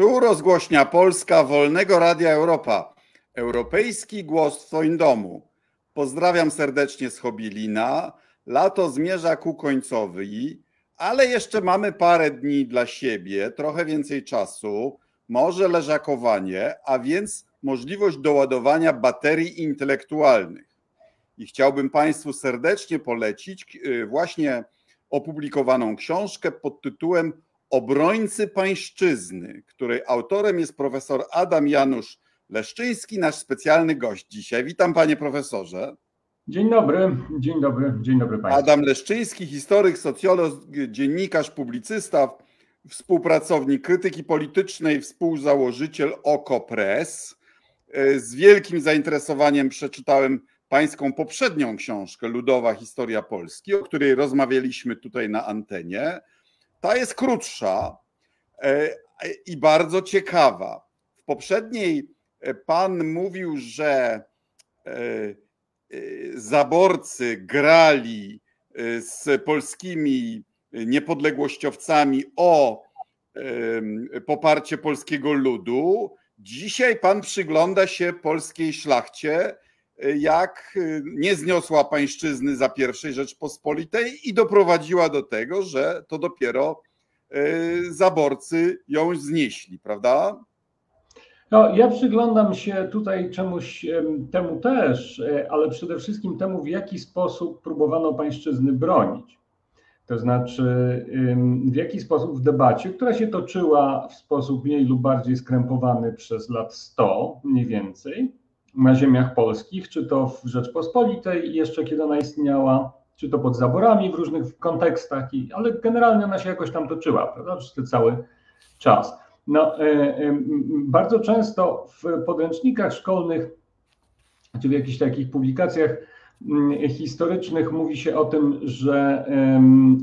Tu rozgłośnia Polska Wolnego Radia Europa. Europejski głos w Twoim domu. Pozdrawiam serdecznie z Hobilina. Lato zmierza ku końcowi, ale jeszcze mamy parę dni dla siebie, trochę więcej czasu, może leżakowanie, a więc możliwość doładowania baterii intelektualnych. I chciałbym Państwu serdecznie polecić y, właśnie opublikowaną książkę pod tytułem Obrońcy Pańszczyzny, której autorem jest profesor Adam Janusz Leszczyński, nasz specjalny gość dzisiaj. Witam panie profesorze. Dzień dobry, dzień dobry, dzień dobry państwu. Adam Leszczyński, historyk, socjolog, dziennikarz, publicysta, współpracownik krytyki politycznej, współzałożyciel OKO.press. Z wielkim zainteresowaniem przeczytałem pańską poprzednią książkę Ludowa Historia Polski, o której rozmawialiśmy tutaj na antenie. Ta jest krótsza e, i bardzo ciekawa. W poprzedniej e, pan mówił, że e, zaborcy grali z polskimi niepodległościowcami o poparcie polskiego ludu. Dzisiaj pan przygląda się polskiej szlachcie, jak nie zniosła pańszczyzny za pierwszej Rzeczpospolitej i doprowadziła do tego, że to dopiero zaborcy ją znieśli, prawda? No, ja przyglądam się tutaj czemuś temu też, e, ale przede wszystkim temu, w jaki sposób próbowano pańszczyzny bronić. To znaczy, w jaki sposób w debacie, która się toczyła w sposób mniej lub bardziej skrępowany przez lat 100, mniej więcej, na ziemiach polskich, czy to w Rzeczpospolitej, jeszcze kiedy ona istniała, czy to pod zaborami w różnych kontekstach, ale generalnie ona się jakoś tam toczyła, prawda, przez ten cały czas. No, e, e, bardzo często w podręcznikach szkolnych, czy w jakichś takich publikacjach historycznych mówi się o tym, że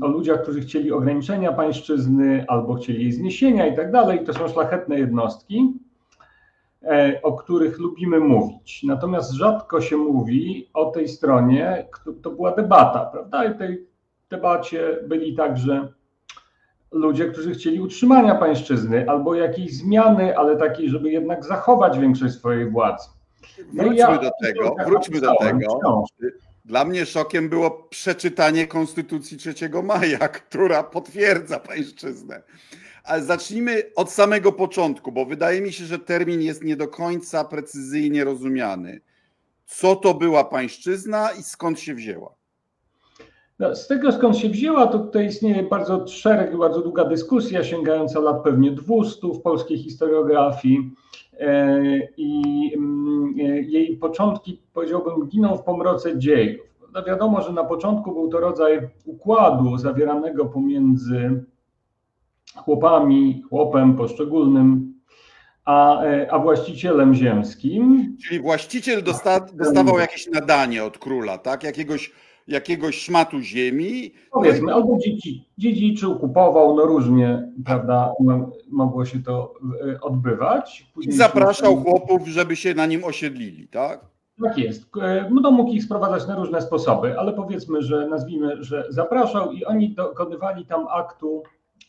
o ludziach, którzy chcieli ograniczenia pańszczyzny albo chcieli jej zniesienia i tak dalej, to są szlachetne jednostki, o których lubimy mówić. Natomiast rzadko się mówi o tej stronie, to była debata, prawda? I w tej debacie byli także ludzie, którzy chcieli utrzymania pańszczyzny albo jakiejś zmiany, ale takiej, żeby jednak zachować większość swojej władzy. No wróćmy ja, do tego, wróćmy do tego. Dla mnie szokiem było przeczytanie Konstytucji 3 maja, która potwierdza pańszczyznę. Zacznijmy od samego początku, bo wydaje mi się, że termin jest nie do końca precyzyjnie rozumiany. Co to była pańszczyzna i skąd się wzięła? No, z tego skąd się wzięła, to tutaj istnieje bardzo szereg, bardzo długa dyskusja sięgająca lat pewnie 200 w polskiej historiografii e, i mm, e, jej początki, powiedziałbym, giną w pomroce dziejów. No wiadomo, że na początku był to rodzaj układu zawieranego pomiędzy chłopami, chłopem poszczególnym, a, e, a właścicielem ziemskim. Czyli właściciel dosta, dostawał jakieś nadanie od króla, tak? Jakiegoś jakiegoś szmatu ziemi. Powiedzmy, albo dziedziczył, kupował, no różnie, prawda, mogło się to e, odbywać. Później zapraszał się... chłopów, żeby się na nim osiedlili, tak? Tak jest. E, no mógł ich sprowadzać na różne sposoby, ale powiedzmy, że nazwijmy, że zapraszał i oni dokonywali tam aktu,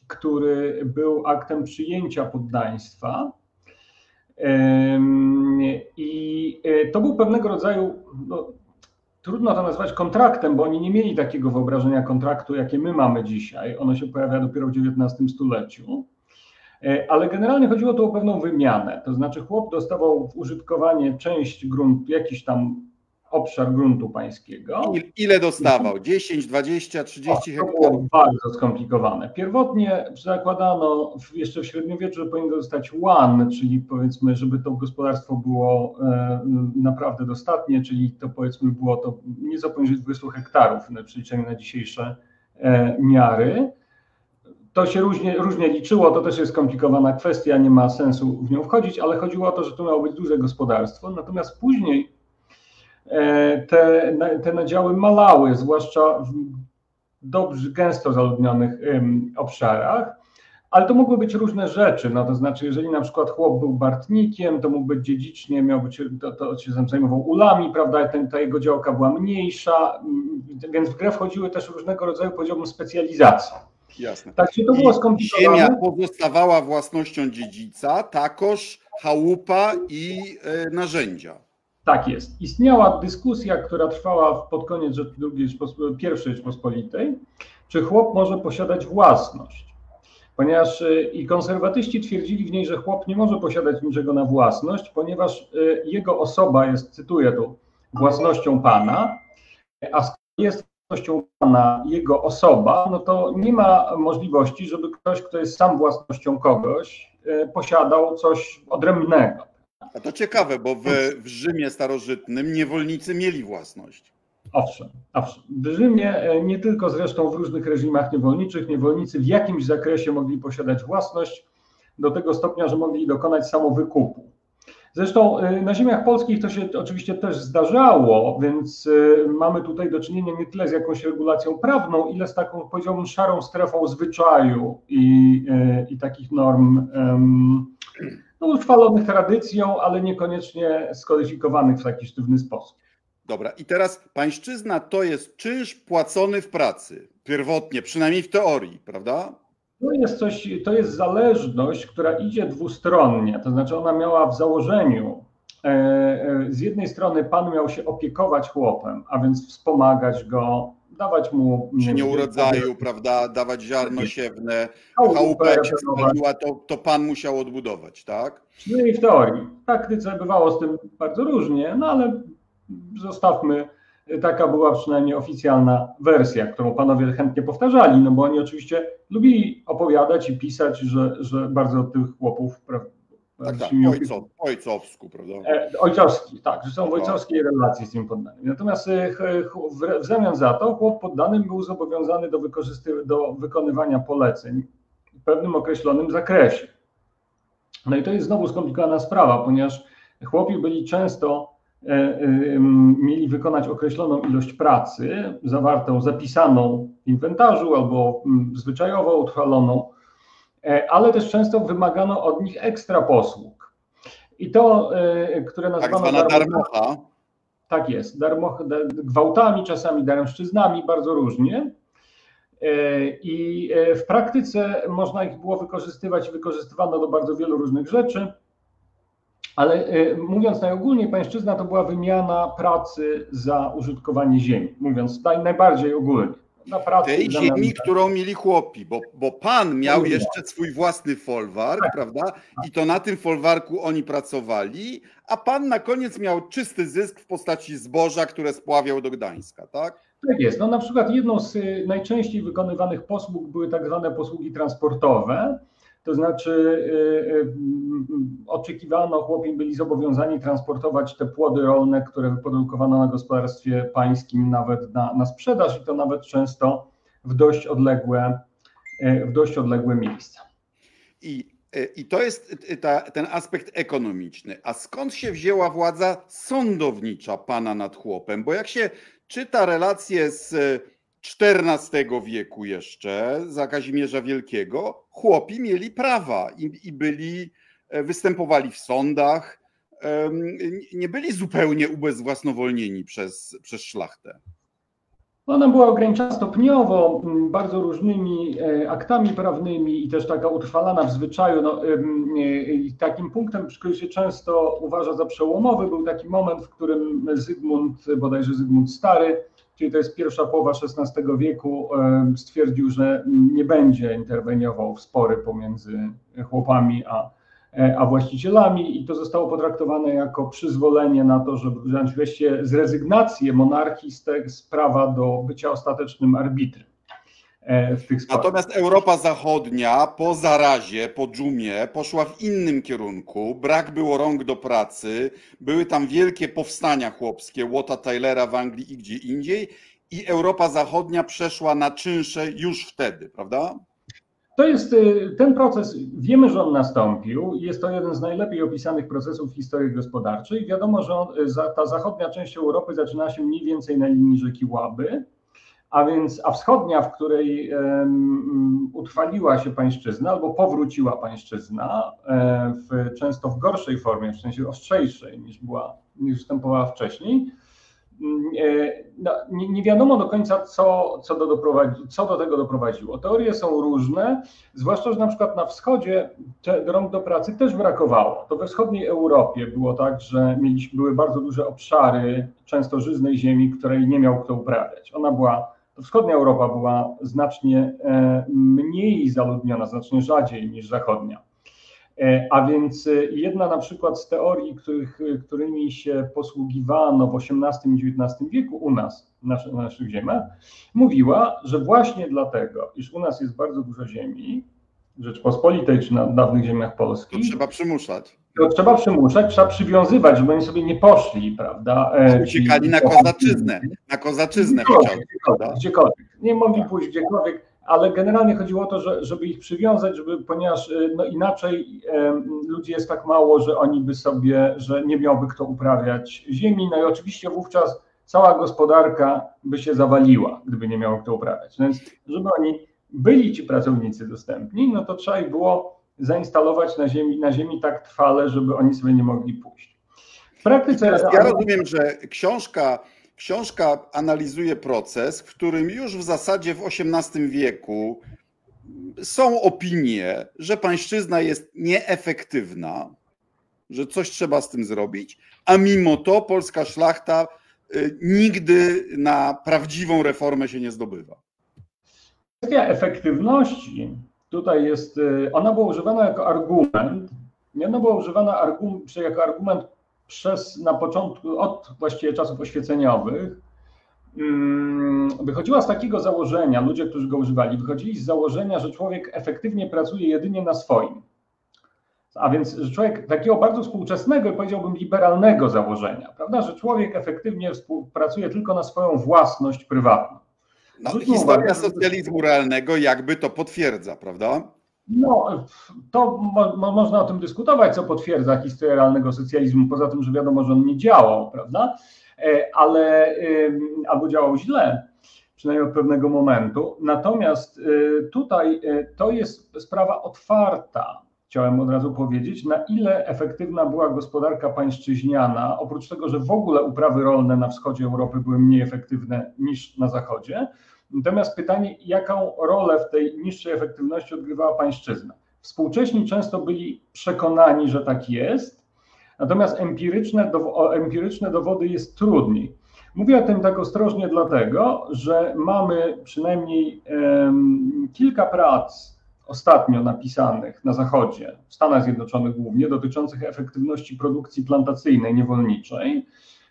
który był aktem przyjęcia poddaństwa. I e, to był pewnego rodzaju no, trudno to nazwać kontraktem, bo oni nie mieli takiego wyobrażenia kontraktu, jakie my mamy dzisiaj. Ono się pojawia dopiero w XIX stuleciu. E, ale generalnie chodziło tu o pewną wymianę. To znaczy, chłop dostawał w użytkowanie część gruntu, jakiś tam obszar gruntu pańskiego. Ile dostawał? 10, 20, 30 hektarów? To było bardzo skomplikowane. Pierwotnie zakładano jeszcze w średniowieczu, że powinien dostać łan, czyli powiedzmy, żeby to gospodarstwo było e, naprawdę dostatnie, czyli to powiedzmy było to nieco poniżej 20 hektarów na przeliczeniu na dzisiejsze e, miary. To się różnie, różnie liczyło, to też jest skomplikowana kwestia, nie ma sensu w nią wchodzić, ale chodziło o to, że to miało być duże gospodarstwo. Natomiast później te, te nadziały malały, zwłaszcza w dobrze, gęsto zaludnionych obszarach, ale to mogły być różne rzeczy, no to znaczy, jeżeli na przykład chłop był bartnikiem, to mógł być dziedzicznie, miał być, to, to się zajmował ulami, prawda, ten, ta jego działka była mniejsza, więc w grę wchodziły też różnego rodzaju, powiedziałbym, specjalizacje. Jasne. Tak się to było skomplikowane. Ziemia pozostawała własnością dziedzica, takoż chałupa i e, narzędzia. Tak jest. Istniała dyskusja, która trwała pod koniec II Rzeczpos- pierwszej Rzeczpospolitej, czy chłop może posiadać własność. Ponieważ y, i konserwatyści twierdzili w niej, że chłop nie może posiadać niczego na własność, ponieważ y, jego osoba jest, cytuję tu, własnością pana, a skoro jest własnością pana jego osoba, no to nie ma możliwości, żeby ktoś, kto jest sam własnością kogoś, y, posiadał coś odrębnego. A to ciekawe, bo w, w Rzymie starożytnym niewolnicy mieli własność. Owszem, owszem. W Rzymie, e, nie tylko zresztą w różnych reżimach niewolniczych, niewolnicy w jakimś zakresie mogli posiadać własność do tego stopnia, że mogli dokonać samowykupu. Zresztą e, na ziemiach polskich to się oczywiście też zdarzało, więc e, mamy tutaj do czynienia nie tyle z jakąś regulacją prawną, ile z taką, powiedziałbym, szarą strefą zwyczaju i, i takich norm em, no, utrwalonych tradycją, ale niekoniecznie skodyfikowanych w taki sztywny sposób. Dobra, i teraz pańszczyzna to jest czynsz płacony w pracy. Pierwotnie, przynajmniej w teorii, prawda? To jest coś, to jest zależność, która idzie dwustronnie, to znaczy ona miała w założeniu e, e, z jednej strony pan miał się opiekować chłopem, a więc wspomagać go, dawać mu nie Przy wiem, nieurodzaju, prawda? Dawać ziarno siewne, chałupę, jak się spaliła, to, to pan musiał odbudować, tak? Przynajmniej w teorii. W praktyce bywało z tym bardzo różnie, no ale zostawmy, taka była przynajmniej oficjalna wersja, którą panowie chętnie powtarzali, no bo oni oczywiście lubili opowiadać i pisać, że, że bardzo od tych chłopów prawda, Tak, tak, ojcowsku, prawda? E, Ojcowski, tak, że są w ojcowskiej relacji z tym poddanym. Natomiast e, w, zamian za to chłop poddanym był zobowiązany do, wykorzysty- do wykonywania poleceń w pewnym określonym zakresie. No i to jest znowu skomplikowana sprawa, ponieważ chłopi byli często, e, e, mieli wykonać określoną ilość pracy, zawartą, zapisaną w inwentarzu albo m, zwyczajowo utrwaloną, ale też często wymagano od nich ekstra posług. I to, e, które Tak nazwano zwana darmo- darmocha. tak jest, darmo, da, gwałtami, czasami daremszczyznami, bardzo różnie. E, I e, w praktyce można ich było wykorzystywać wykorzystywano do bardzo wielu różnych rzeczy, ale e, mówiąc najogólniej, pańszczyzna to była wymiana pracy za użytkowanie ziemi, mówiąc naj, najbardziej ogólnie. Na pracy Tej ziemi, którą mieli chłopi, bo, bo pan miał jeszcze swój własny folwark, Tak. prawda? I to na tym folwarku oni pracowali, a pan na koniec miał czysty zysk w postaci zboża, które spławiał do Gdańska, tak? Tak jest. No na przykład jedną z y, najczęściej wykonywanych posług były tak zwane posługi transportowe. To znaczy y, y, mm, oczekiwano, chłopi byli zobowiązani transportować te płody rolne, które wyprodukowano na gospodarstwie pańskim nawet na, na sprzedaż i to nawet często w dość odległe, y, w dość odległe miejsca. I, i to jest ta, ten aspekt ekonomiczny. A skąd się wzięła władza sądownicza pana nad chłopem? Bo jak się czyta relacje z XIV wieku jeszcze, za Kazimierza Wielkiego, chłopi mieli prawa i, i byli, e, występowali w sądach, nie byli zupełnie ubezwłasnowolnieni przez, przez szlachtę. Ona była ograniczana stopniowo bardzo różnymi e, aktami prawnymi i też taka utrwalana w zwyczaju. No, e, takim punktem, który się często uważa za przełomowy, był taki moment, w którym Zygmunt, bodajże Zygmunt Stary, czyli to jest pierwsza połowa XVI wieku, stwierdził, że nie będzie interweniował w spory pomiędzy chłopami a, e, a właścicielami i to zostało potraktowane jako przyzwolenie na to, żeby wziąć wreszcie z rezygnację monarchii z, z prawa do bycia ostatecznym arbitrem w tych sporach. Natomiast Europa Zachodnia po zarazie, po dżumie poszła w innym kierunku. Brak było rąk do pracy, były tam wielkie powstania chłopskie, Łota Taylora w Anglii i gdzie indziej i Europa Zachodnia przeszła na czynsze już wtedy, prawda? To jest y, ten proces, wiemy, że on nastąpił. Jest to jeden z najlepiej opisanych procesów w historii gospodarczej. Wiadomo, że on, y, ta zachodnia część Europy zaczyna się mniej więcej na linii rzeki Łaby, a więc a wschodnia, w której utrwaliła się pańszczyzna albo powróciła pańszczyzna, e, w, często w gorszej formie, w sensie ostrzejszej niż była, niż występowała wcześniej. Mm, e, no, nie, nie, wiadomo do końca, co, co, do co do tego doprowadziło. Teorie są różne, zwłaszcza, że na przykład na wschodzie rąk do pracy też brakowało. To we wschodniej Europie było tak, że mieliśmy, były bardzo duże obszary, często żyznej ziemi, której nie miał kto uprawiać. Ona była, wschodnia Europa była znacznie e, mniej zaludniona, znacznie rzadziej niż zachodnia. E, a więc e, jedna na przykład z teorii, których, którymi się posługiwano w XVIII i XIX wieku u nas, na naszych ziemiach, mówiła, że właśnie dlatego, iż u nas jest bardzo dużo ziemi, Rzeczpospolitej czy na dawnych ziemiach polskich. To trzeba przymuszać. To trzeba przymuszać, trzeba przywiązywać, żeby oni sobie nie poszli, prawda? Uciekali na kozaczyznę, na kozaczyznę. Gdziekolwiek, gdziekolwiek. Nie mogli pójść gdziekolwiek ale generalnie chodziło o to, że, żeby ich przywiązać, żeby, ponieważ y, no inaczej e, ludzi jest tak mało, że oni by sobie, że nie miałby kto uprawiać ziemi, no i oczywiście wówczas cała gospodarka by się zawaliła, gdyby nie miało kto uprawiać. Więc żeby oni byli ci pracownicy dostępni, no to trzeba ich było zainstalować na ziemi, na ziemi tak trwale, żeby oni sobie nie mogli pójść. W praktyce. Ja rozumiem, że książka Książka analizuje proces, w którym już w zasadzie w XVIII wieku są opinie, że pańszczyzna jest nieefektywna, że coś trzeba z tym zrobić, a mimo to polska szlachta y, nigdy na prawdziwą reformę się nie zdobywa. Kwestia efektywności tutaj jest, y, ona była używana jako argument, ona była używana jako argument przez na początku, od właściwie czasów oświeceniowych, mm, wychodziła z takiego założenia, ludzie, którzy go używali, wychodzili z założenia, że człowiek efektywnie pracuje jedynie na swoim. A więc, że człowiek takiego bardzo współczesnego, powiedziałbym liberalnego założenia, prawda, że człowiek efektywnie pracuje tylko na swoją własność prywatną. No, historia socjalizmu realnego jakby to potwierdza, prawda? No, to mo, mo, można o tym dyskutować, co potwierdza historię realnego socjalizmu, poza tym, że wiadomo, że on nie działał, prawda? E, ale albo działał źle, przynajmniej od pewnego momentu. Natomiast e, tutaj e, to jest sprawa otwarta. Chciałem od razu powiedzieć, na ile efektywna była gospodarka pańszczyźniana, oprócz tego, że w ogóle uprawy rolne na wschodzie Europy były mniej efektywne niż na zachodzie, Natomiast pytanie, jaką rolę w tej niższej efektywności odgrywała pańszczyzna? Współcześni często byli przekonani, że tak jest, natomiast empiryczne, do, empiryczne dowody jest trudniej. Mówię o tym tak ostrożnie, dlatego że mamy przynajmniej um, kilka prac ostatnio napisanych na Zachodzie, w Stanach Zjednoczonych głównie, dotyczących efektywności produkcji plantacyjnej, niewolniczej,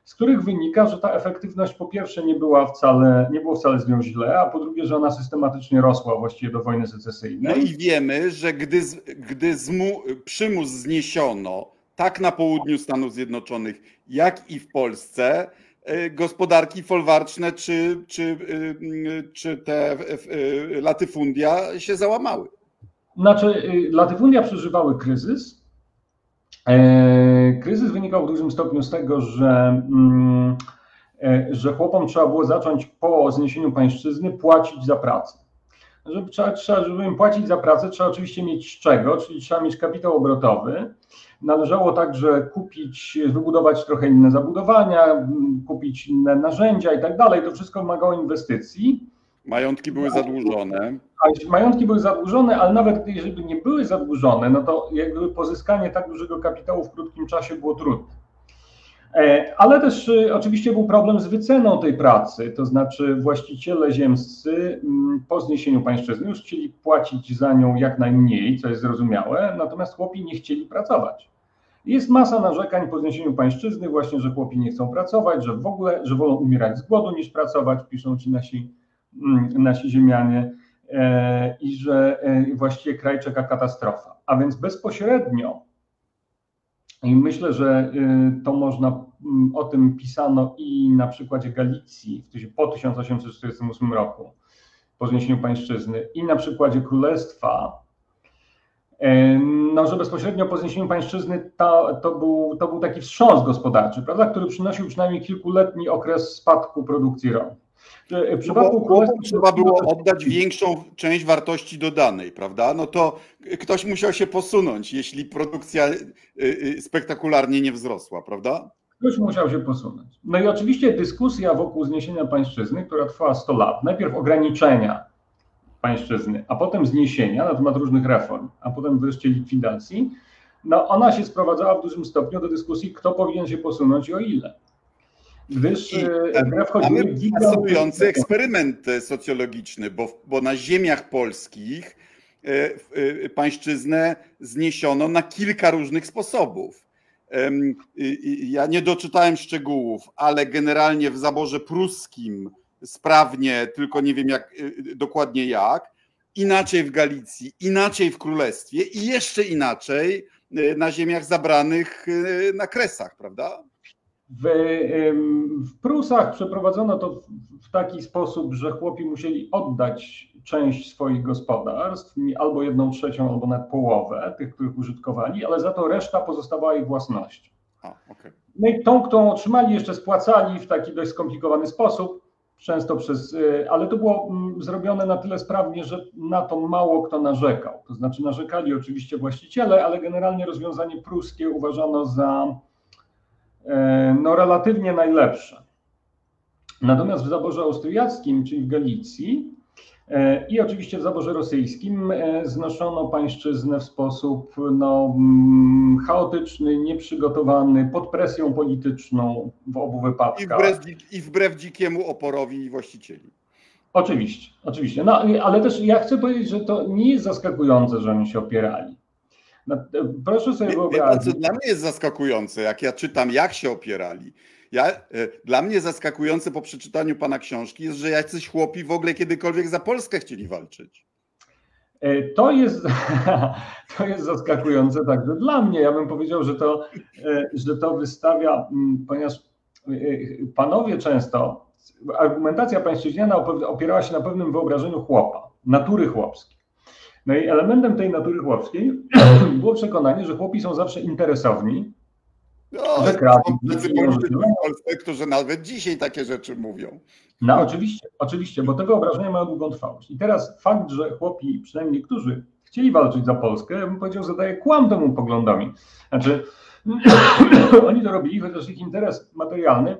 z których wynika, że ta efektywność po pierwsze nie była wcale, nie było wcale z nią źle, a po drugie, że ona systematycznie rosła właściwie do wojny secesyjnej. No i wiemy, że gdy, gdy zmu, przymus zniesiono tak na południu Stanów Zjednoczonych, jak i w Polsce, e, gospodarki folwarczne czy, czy, e, czy te e, latyfundia się załamały. Znaczy, latyfundia przeżywały kryzys, E, kryzys wynikał w dużym stopniu z tego, że, mm, e, że chłopom trzeba było zacząć po zniesieniu pańszczyzny płacić za pracę. Żeby, trzeba, trzeba, żeby im płacić za pracę, trzeba oczywiście mieć z czego, czyli trzeba mieć kapitał obrotowy. Należało także kupić, wybudować trochę inne zabudowania, kupić inne narzędzia i tak dalej. To wszystko wymagało inwestycji. Majątki były zadłużone. Majątki były zadłużone, ale nawet jeżeli nie były zadłużone, no to jakby pozyskanie tak dużego kapitału w krótkim czasie było trudne. E, ale też y, oczywiście był problem z wyceną tej pracy, to znaczy właściciele ziemscy mm, po zniesieniu pańszczyzny już chcieli płacić za nią jak najmniej, co jest zrozumiałe, natomiast chłopi nie chcieli pracować. Jest masa narzekań po zniesieniu pańszczyzny, właśnie, że chłopi nie chcą pracować, że w ogóle, że wolą umierać z głodu niż pracować, piszą ci nasi nasi ziemianie e, i że e, właściwie kraj czeka katastrofa. A więc bezpośrednio, i myślę, że e, to można, mm, o tym pisano i na przykładzie Galicji po 1848 roku, po zniesieniu pańszczyzny, i na przykładzie Królestwa, no, że bezpośrednio po zniesieniu pańszczyzny to, to, był, to był taki wstrząs gospodarczy, prawda, który przynosił przynajmniej kilkuletni okres spadku produkcji rolnej. W przypadku królestwa trzeba było oddać większą część wartości dodanej, prawda? No to ktoś musiał się posunąć, jeśli produkcja y, y, spektakularnie nie wzrosła, prawda? Ktoś musiał się posunąć. No i oczywiście dyskusja wokół zniesienia pańszczyzny, która trwała 100 lat, najpierw ograniczenia pańszczyzny, a potem zniesienia na temat różnych reform, a potem wreszcie likwidacji, no ona się sprowadzała w dużym stopniu do dyskusji, kto powinien się posunąć i o ile. Gdyż I, e, wchodziły fascynujący eksperyment socjologiczny, bo, bo na ziemiach polskich e, e, pańszczyznę zniesiono na kilka różnych sposobów. Ja nie doczytałem szczegółów, ale generalnie w zaborze pruskim sprawnie, tylko nie wiem jak dokładnie jak, inaczej w Galicji, inaczej w Królestwie i jeszcze inaczej na ziemiach zabranych na Kresach, prawda? W, w Prusach przeprowadzono to w taki sposób, że chłopi musieli oddać część swoich gospodarstw, albo jedną trzecią, albo nawet połowę tych, których użytkowali, ale za to reszta pozostawała ich własnością. Okay. No i tą, którą otrzymali, jeszcze spłacali w taki dość skomplikowany sposób, często przez, y, ale to było mm, zrobione na tyle sprawnie, że na to mało kto narzekał. To znaczy narzekali oczywiście właściciele, ale generalnie rozwiązanie pruskie uważano za E, no, relatywnie najlepsze. Natomiast w zaborze austriackim, czyli w Galicji e, i oczywiście w zaborze rosyjskim e, znoszono pańszczyznę w sposób no, mm, chaotyczny, nieprzygotowany, pod presją polityczną w obu wypadkach. I wbrew, i wbrew dzikiemu oporowi właścicieli. Oczywiście, oczywiście. No, ale też ja chcę powiedzieć, że to nie jest zaskakujące, że oni się opierali. No, proszę sobie wyobrazić. Co dla mnie jest zaskakujące, jak ja czytam, jak się opierali. Ja, e, dla mnie zaskakujące po przeczytaniu pana książki jest, że jacyś chłopi w ogóle kiedykolwiek za Polskę chcieli walczyć. E, to jest, to jest zaskakujące także dla mnie. Ja bym powiedział, że to, e, że to wystawia, ponieważ panowie często, argumentacja pańszczyźniana opierała się na pewnym wyobrażeniu chłopa, natury chłopskiej. No i elementem tej natury chłopskiej było przekonanie, że chłopi są zawsze interesowni, no, Polsce, którzy nawet dzisiaj takie rzeczy mówią. No oczywiście, oczywiście, bo te wyobrażenia mają długą trwałość. I teraz fakt, że chłopi, przynajmniej niektórzy, chcieli walczyć za Polskę, ja bym powiedział, zadaje kłam temu poglądowi. Znaczy, oni to robili, chociaż ich interes materialny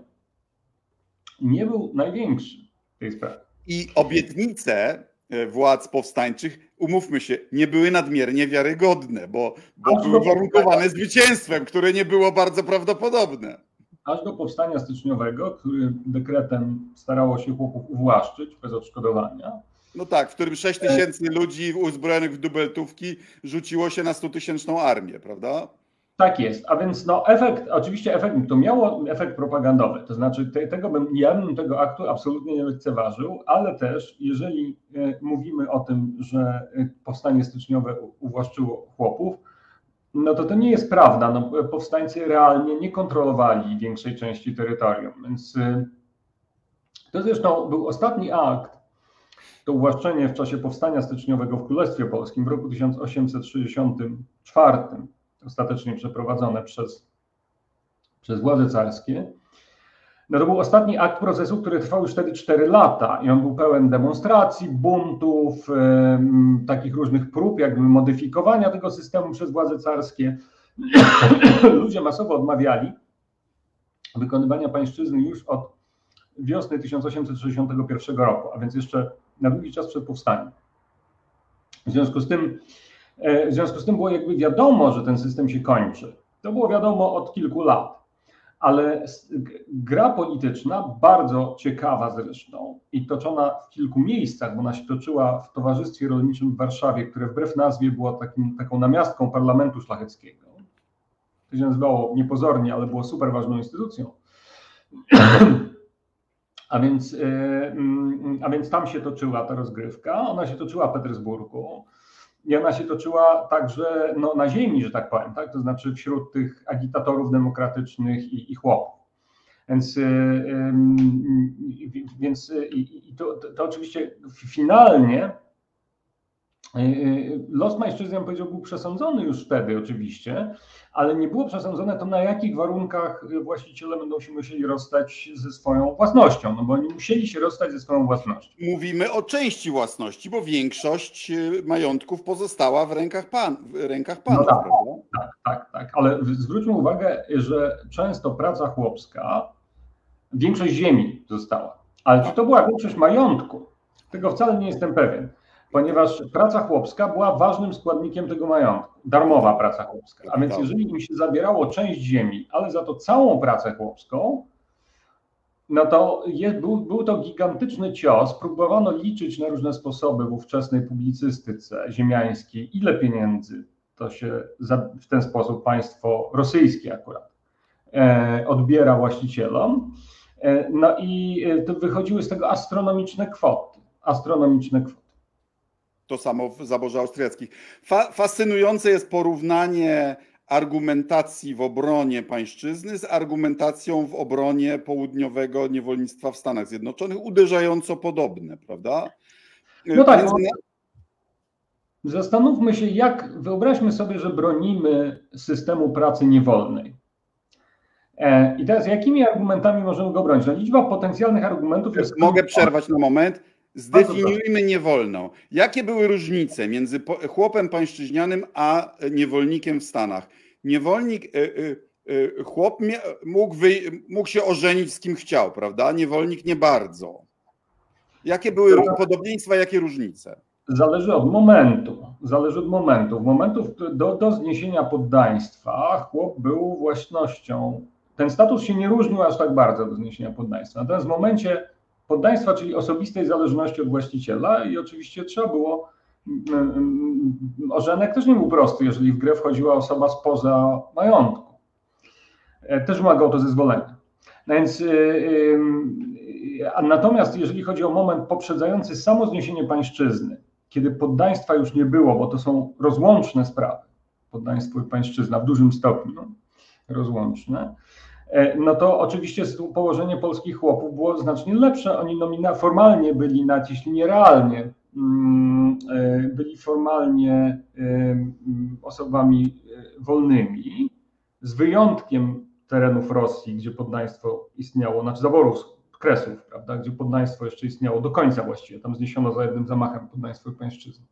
nie był największy w tej sprawie. I obietnice władz powstańczych, umówmy się, nie były nadmiernie wiarygodne, bo, bo były warunkowane zwycięstwem, które nie było bardzo prawdopodobne. Aż do powstania styczniowego, który dekretem starało się chłopów uwłaszczyć bez odszkodowania. No tak, w którym 6 tysięcy ludzi uzbrojonych w dubeltówki rzuciło się na 100 tysięczną armię, prawda? Tak jest, a więc no efekt, oczywiście efekt, to miało efekt propagandowy, to znaczy te, tego bym, ja bym tego aktu absolutnie nie lekceważył, ale też jeżeli e, mówimy o tym, że e, powstanie styczniowe uwłaszczyło chłopów, no to to nie jest prawda, no, powstańcy realnie nie kontrolowali większej części terytorium, więc e, to zresztą był ostatni akt, to uwłaszczenie w czasie powstania styczniowego w Królestwie Polskim w roku 1864, ostatecznie przeprowadzone przez, przez władze carskie. No to był ostatni akt procesu, który trwał już wtedy 4 lata i on był pełen demonstracji, buntów, yy, takich różnych prób jakby modyfikowania tego systemu przez władze carskie. Ludzie masowo odmawiali wykonywania pańszczyzny już od wiosny 1861 roku, a więc jeszcze na długi czas przed powstaniem. W związku z tym w związku z tym było jakby wiadomo, że ten system się kończy. To było wiadomo od kilku lat. Ale gra polityczna, bardzo ciekawa zresztą i toczona w kilku miejscach, bo ona się toczyła w Towarzystwie Rolniczym w Warszawie, które wbrew nazwie było takim, taką namiastką parlamentu szlacheckiego. To się nazywało niepozornie, ale było super ważną instytucją. A więc, e, mm, a więc tam się toczyła ta rozgrywka. Ona się toczyła w Petersburgu i ona się toczyła także no, na ziemi, że tak powiem, tak? to znaczy wśród tych agitatorów demokratycznych i, i chłopów. Więc, yy, więc yy, to, to, oczywiście finalnie Los mężczyzn, powiedział, był przesądzony już wtedy oczywiście, ale nie było przesądzone to, na jakich warunkach właściciele będą się musieli rozstać ze swoją własnością, no bo oni musieli się rozstać ze swoją własnością. Mówimy o części własności, bo większość y, majątków pozostała w rękach, pan, w rękach panów, no tak, tak, tak, tak, ale zwróćmy uwagę, że często praca chłopska, większość ziemi została, ale czy to była większość majątku? Tego wcale nie jestem pewien ponieważ praca chłopska była ważnym składnikiem tego majątku, darmowa praca chłopska. A więc jeżeli im się zabierało część ziemi, ale za to całą pracę chłopską, no to jest, był, był to gigantyczny cios. Próbowano liczyć na różne sposoby w ówczesnej publicystyce ziemiańskiej, ile pieniędzy to się za, w ten sposób państwo rosyjskie akurat e, odbiera właścicielom. E, no i e, to wychodziły z tego astronomiczne kwoty. Astronomiczne kwoty to samo w zaborze austriackich. Fa fascynujące jest porównanie argumentacji w obronie pańszczyzny z argumentacją w obronie południowego niewolnictwa w Stanach Zjednoczonych, uderzająco podobne, prawda? No tak. Więc... No, zastanówmy się, jak wyobraźmy sobie, że bronimy systemu pracy niewolnej. E, I teraz jakimi argumentami możemy go bronić? No, liczba potencjalnych argumentów jest. Mogę przerwać na moment. Zdefiniujmy niewolną. Jakie były różnice między chłopem pańszczyźnianym a niewolnikiem w Stanach? Niewolnik, e, e, e, chłop mógł, wy, mógł się ożenić z kim chciał, prawda? Niewolnik nie bardzo. Jakie były podobieństwa, jakie różnice? Zależy od momentu. Zależy od momentu. W momentów do, do zniesienia poddaństwa chłop był własnością. Ten status się nie różnił aż tak bardzo do zniesienia poddaństwa. Natomiast w momencie poddaństwa, czyli osobistej zależności od właściciela i oczywiście trzeba było mm, mm, Ożenek też nie był prosty, jeżeli w grę wchodziła osoba spoza majątku. E, też wymagało to zezwolenia. No więc, y, y, natomiast jeżeli chodzi o moment poprzedzający samo zniesienie pańszczyzny, kiedy poddaństwa już nie było, bo to są rozłączne sprawy, poddaństwo i pańszczyzna w dużym stopniu rozłączne, no to oczywiście położenie polskich chłopów było znacznie lepsze. Oni nomina formalnie byli, nawet jeśli nie realnie, mm, e, byli formalnie e, mm, osobami wolnymi, z wyjątkiem terenów Rosji, gdzie poddaństwo istniało, znaczy zaborów Kresów, prawda, gdzie poddaństwo jeszcze istniało do końca właściwie. Tam zniesiono za jednym zamachem poddaństwo i pańszczyznę.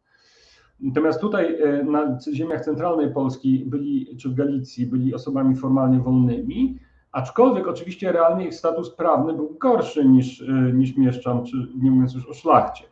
Natomiast tutaj na ziemiach centralnej Polski byli, czy w Galicji byli osobami formalnie wolnymi, Aczkolwiek oczywiście realnie ich status prawny był gorszy niż, y, niż mieszczan, czy nie mówiąc już o szlachcie.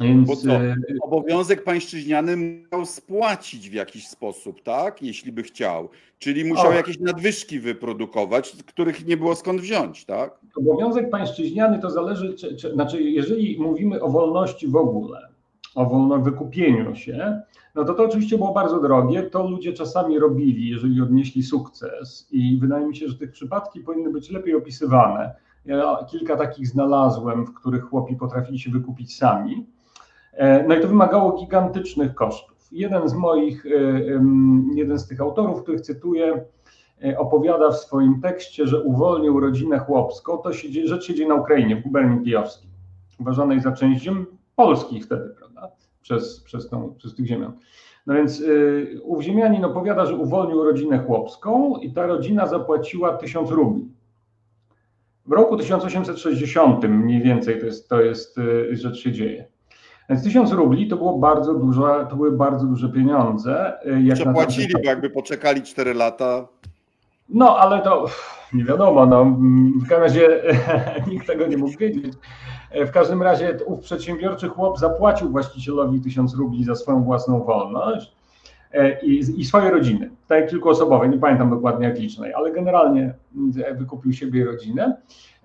Więc, y, obowiązek pańszczyźniany musiał spłacić w jakiś sposób, tak? Jeśli by chciał. Czyli musiał o. jakieś nadwyżki wyprodukować, których nie było skąd wziąć, tak? Obowiązek pańszczyźniany to zależy, czy, czy, znaczy jeżeli mówimy o wolności w ogóle, o wolnym wykupieniu się, no to to oczywiście było bardzo drogie. To ludzie czasami robili, jeżeli odnieśli sukces, i wydaje mi się, że te przypadki powinny być lepiej opisywane. Ja kilka takich znalazłem, w których chłopi potrafili się wykupić sami. E, no i to wymagało gigantycznych kosztów. Jeden z moich, e, jeden z tych autorów, których cytuję, e, opowiada w swoim tekście, że uwolnił rodzinę chłopską. To się, rzecz się dzieje na Ukrainie, w guberni kijowskiej, uważanej za część polskich wtedy, prawda? przez, przez, tą, przez tych ziemian. No więc yy, ów ziemianin opowiada, że uwolnił rodzinę chłopską i ta rodzina zapłaciła tysiąc rubli. W roku 1860 mniej więcej to jest, to jest yy, rzecz się dzieje. Więc tysiąc rubli to było bardzo dużo, to były bardzo duże pieniądze. Yy, jak Przepłacili, bo jakby poczekali 4 lata. No, ale to nie wiadomo, no, w każdym razie nikt tego nie mógł wiedzieć. W każdym razie ów przedsiębiorczy chłop zapłacił właścicielowi tysiąc rubli za swoją własną wolność e, i, i swoje rodziny, tak kilkuosobowe, nie pamiętam dokładnie jak licznej, ale generalnie mm, wykupił siebie i rodzinę.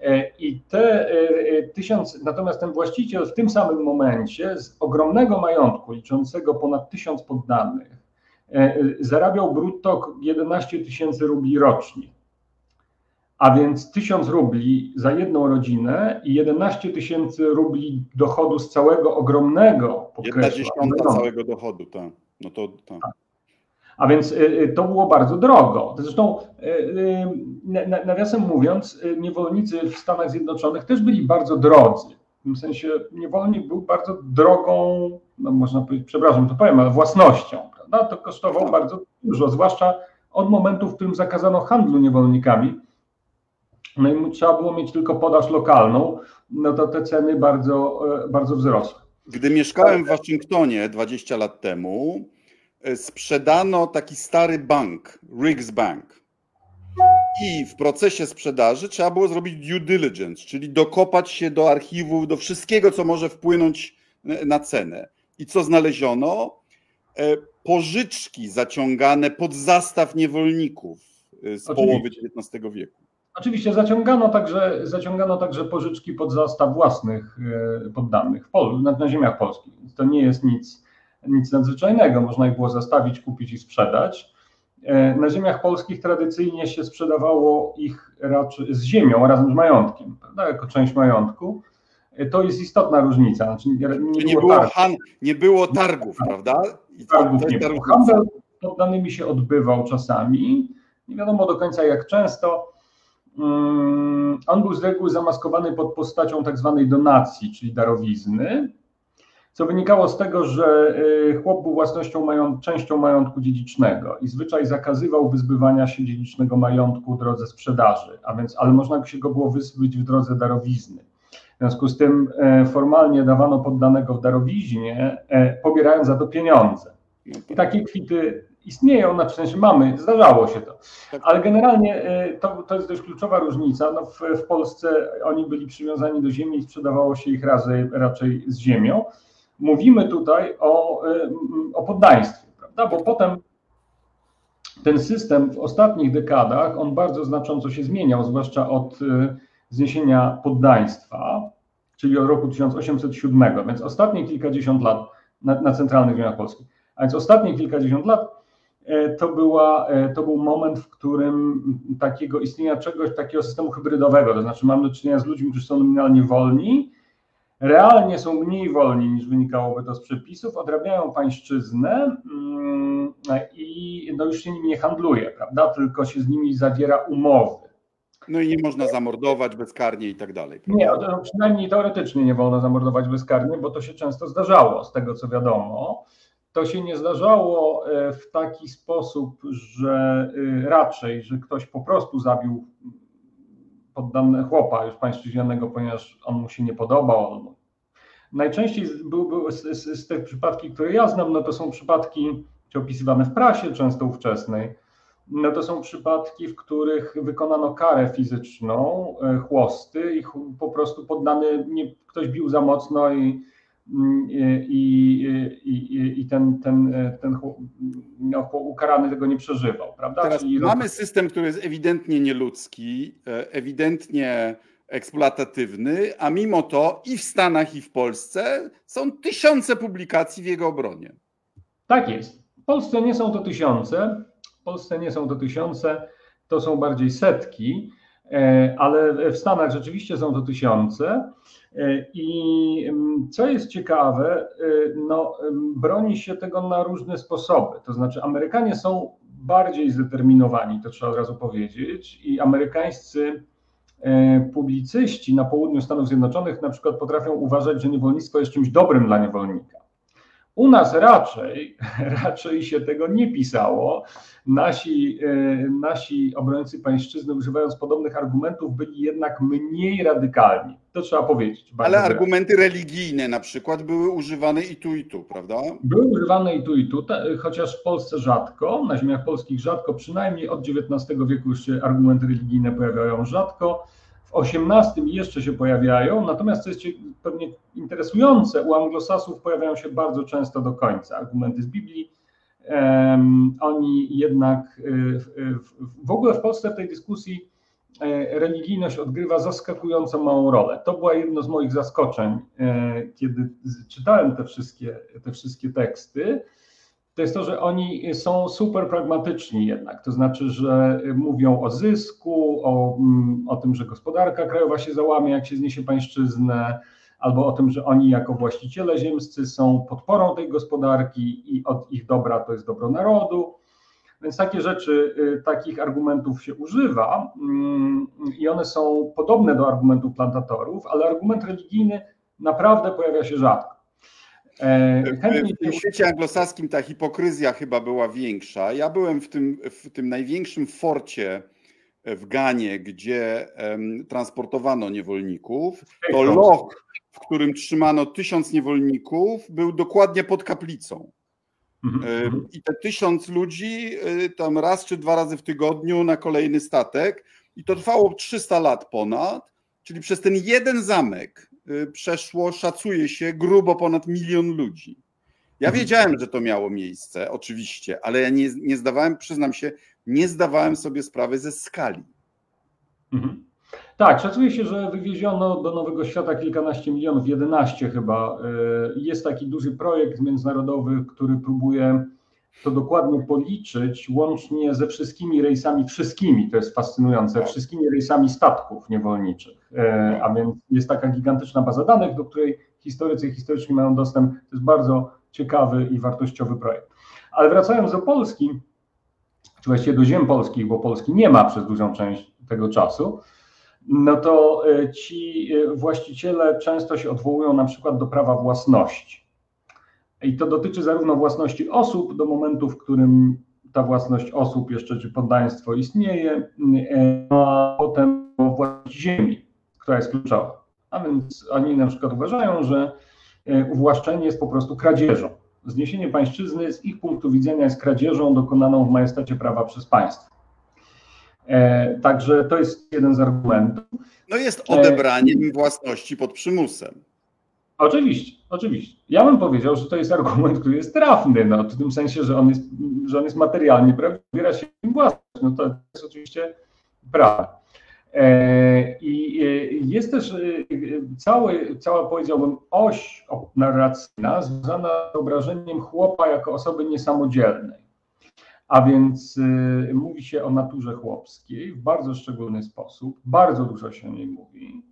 E, I te e, tysiąc, natomiast ten właściciel w tym samym momencie z ogromnego majątku, liczącego ponad tysiąc poddanych, zarabiał brutto 11 tysięcy rubli rocznie a więc 1000 rubli za jedną rodzinę i 11 tysięcy rubli dochodu z całego ogromnego Jedna dziesiąta całego dochodu, tak. No to, tak. A więc y, y, to było bardzo drogo. Zresztą, y, nawiasem mówiąc, niewolnicy w Stanach Zjednoczonych też byli bardzo drodzy. tym sensie niewolnik był bardzo drogą, no można powiedzieć, przepraszam, to powiem, ale własnością. Prawda? To kosztowało bardzo dużo, zwłaszcza od momentu, w którym zakazano handlu niewolnikami. No i trzeba było mieć tylko podaż lokalną, no to te ceny bardzo, e, bardzo wzrosły. Gdy mieszkałem w Waszyngtonie 20 lat temu, e, sprzedano taki stary bank, Riggs Bank. I w procesie sprzedaży trzeba było zrobić due diligence, czyli dokopać się do archiwów, do wszystkiego, co może wpłynąć na cenę. I co znaleziono? E, pożyczki zaciągane pod zastaw niewolników z Oczywiście. połowy XIX wieku. Oczywiście zaciągano także, zaciągano także pożyczki pod zastaw własnych e, poddanych w Pol na, na ziemiach polskich. To nie jest nic, nic nadzwyczajnego. Można ich było zastawić, kupić i sprzedać. E, na ziemiach polskich tradycyjnie się sprzedawało ich raczej z ziemią razem z majątkiem, prawda, jako część majątku. E, to jest istotna różnica. Znaczy, nie, nie, nie, było, han, nie było targów, tak. prawda? I targów nie było. Handel poddanymi się odbywał czasami. Nie wiadomo do końca jak często. Mm, on był z reguły zamaskowany pod postacią tak zwanej donacji, czyli darowizny, co wynikało z tego, że y, chłop był własnością, częścią majątku dziedzicznego i zwyczaj zakazywał wyzbywania się dziedzicznego majątku w drodze sprzedaży, a więc, ale można się go było wyzbyć w drodze darowizny. W związku z tym e, formalnie dawano poddanego w darowiźnie, e, pobierając za to pieniądze. I takie kwity istnieją, na sensie mamy, zdarzało się to. Tak. Ale generalnie e, to, to jest dość kluczowa różnica. No w, w Polsce oni byli przywiązani do ziemi i sprzedawało się ich razy, raczej z ziemią. Mówimy tutaj o, e, o poddaństwie, prawda? Bo potem ten system w ostatnich dekadach, on bardzo znacząco się zmieniał, zwłaszcza od e, zniesienia poddaństwa, czyli od roku 1807, więc ostatnie kilkadziesiąt lat na, na centralnych ziemiach polskich. A więc ostatnie kilkadziesiąt lat to, była, e, to był moment, w którym takiego istnienia czegoś, takiego systemu hybrydowego, to znaczy mamy do czynienia z ludźmi, którzy są nominalnie wolni, realnie są mniej wolni niż wynikałoby to z przepisów, odrabiają pańszczyznę mm, i no już się nimi nie handluje, prawda, tylko się z nimi zawiera umowy. No i nie można zamordować bezkarnie i tak dalej. Prawda? Nie, no, przynajmniej teoretycznie nie wolno zamordować bezkarnie, bo to się często zdarzało, z tego co wiadomo to się nie zdarzało e, w taki sposób, że e, raczej, że ktoś po prostu zabił poddane chłopa już pańszczyźnianego, ponieważ on mu się nie podobał. Najczęściej były z, z, z tych przypadki, które ja znam, no to są przypadki czy opisywane w prasie, często ówczesnej, no to są przypadki, w których wykonano karę fizyczną, e, chłosty i po prostu poddany, nie, ktoś bił za mocno i i, i, i ten, ten, ten no, ukarany tego nie przeżywał. Prawda? Teraz Czyli mamy system, który jest ewidentnie nieludzki, e, ewidentnie eksploatatywny, a mimo to i w Stanach, i w Polsce są tysiące publikacji w jego obronie. Tak jest. W Polsce nie są to tysiące, w Polsce nie są to tysiące, to są bardziej setki, ale w Stanach rzeczywiście są to tysiące. E, I mm, co jest ciekawe, e, no, broni się tego na różne sposoby. To znaczy, Amerykanie są bardziej zdeterminowani, to trzeba od razu powiedzieć, i amerykańscy e, publicyści na południu Stanów Zjednoczonych na przykład potrafią uważać, że niewolnictwo jest czymś dobrym dla niewolnika. U nas raczej, raczej się tego nie pisało. Nasi, e, nasi obrońcy pańszczyzny, używając podobnych argumentów, byli jednak mniej radykalni. To trzeba powiedzieć. Ale argumenty religijne na przykład były używane i tu, i tu, prawda? Były używane i tu, i tu, chociaż w Polsce rzadko, na ziemiach polskich rzadko, przynajmniej od XIX wieku już się argumenty religijne pojawiają rzadko w XVIII jeszcze się pojawiają, natomiast co jest pewnie interesujące, u anglosasów pojawiają się bardzo często do końca argumenty z Biblii. Um, oni jednak y, w ogóle w Polsce w tej dyskusji e, religijność odgrywa zaskakująco małą rolę. To była jedno z moich zaskoczeń, e, kiedy czytałem te wszystkie, te wszystkie teksty to jest to, że oni są super pragmatyczni jednak. To znaczy, że mówią o zysku, o, mm, o tym, że gospodarka krajowa się załamie, jak się zniesie pańszczyznę, albo o tym, że oni jako właściciele ziemscy są podporą tej gospodarki i od ich dobra to jest dobro narodu. Więc takie rzeczy, y, takich argumentów się używa mm, i one są podobne do argumentów plantatorów, ale argument religijny naprawdę pojawia się rzadko. E. W świecie anglosaskim ta hipokryzja chyba była większa. Ja byłem w tym, w tym największym forcie w Ganie, gdzie um, transportowano niewolników. To loch, w którym trzymano tysiąc niewolników, był dokładnie pod kaplicą. Mhm. I te tysiąc ludzi y, tam raz czy dwa razy w tygodniu na kolejny statek. I to trwało 300 lat ponad, czyli przez ten jeden zamek przeszło, szacuje się, grubo ponad milion ludzi. Ja mhm. wiedziałem, że to miało miejsce, oczywiście, ale ja nie, nie zdawałem, przyznam się, nie zdawałem sobie sprawy ze skali. Mhm. Tak, szacuje się, że wywieziono do Nowego Świata kilkanaście milionów, 11 chyba. Y, jest taki duży projekt międzynarodowy, który próbuje to dokładnie policzyć, łącznie ze wszystkimi rejsami, wszystkimi, to jest fascynujące, wszystkimi rejsami statków niewolniczych. Y, a więc jest taka gigantyczna baza danych, do której historycy i historyczni mają dostęp. To jest bardzo ciekawy i wartościowy projekt. Ale wracając do Polski, czy właściwie do ziem polskich, bo Polski nie ma przez dużą część tego czasu, no to e, ci e, właściciele często się odwołują na przykład do prawa własności. I to dotyczy zarówno własności osób do momentu, w którym ta własność osób jeszcze czy poddaństwo istnieje, e, a potem własności ziemi, która jest kluczowa. A więc oni na przykład uważają, że uwłaszczenie jest po prostu kradzieżą. Zniesienie pańszczyzny z ich punktu widzenia jest kradzieżą dokonaną w majestacie prawa przez państwo. E, także to jest jeden z argumentów. No jest odebraniem e, własności pod przymusem. Oczywiście, oczywiście. Ja bym powiedział, że to jest argument, który jest trafny, no, w tym sensie, że on jest, że on jest materialnie prawdziwy, wybiera się własność. No to jest oczywiście prawda. E, I jest też cały, cała, powiedziałbym, oś narracyjna związana z wyobrażeniem chłopa jako osoby niesamodzielnej. A więc mówi się o naturze chłopskiej w bardzo szczególny sposób, bardzo dużo się o niej mówi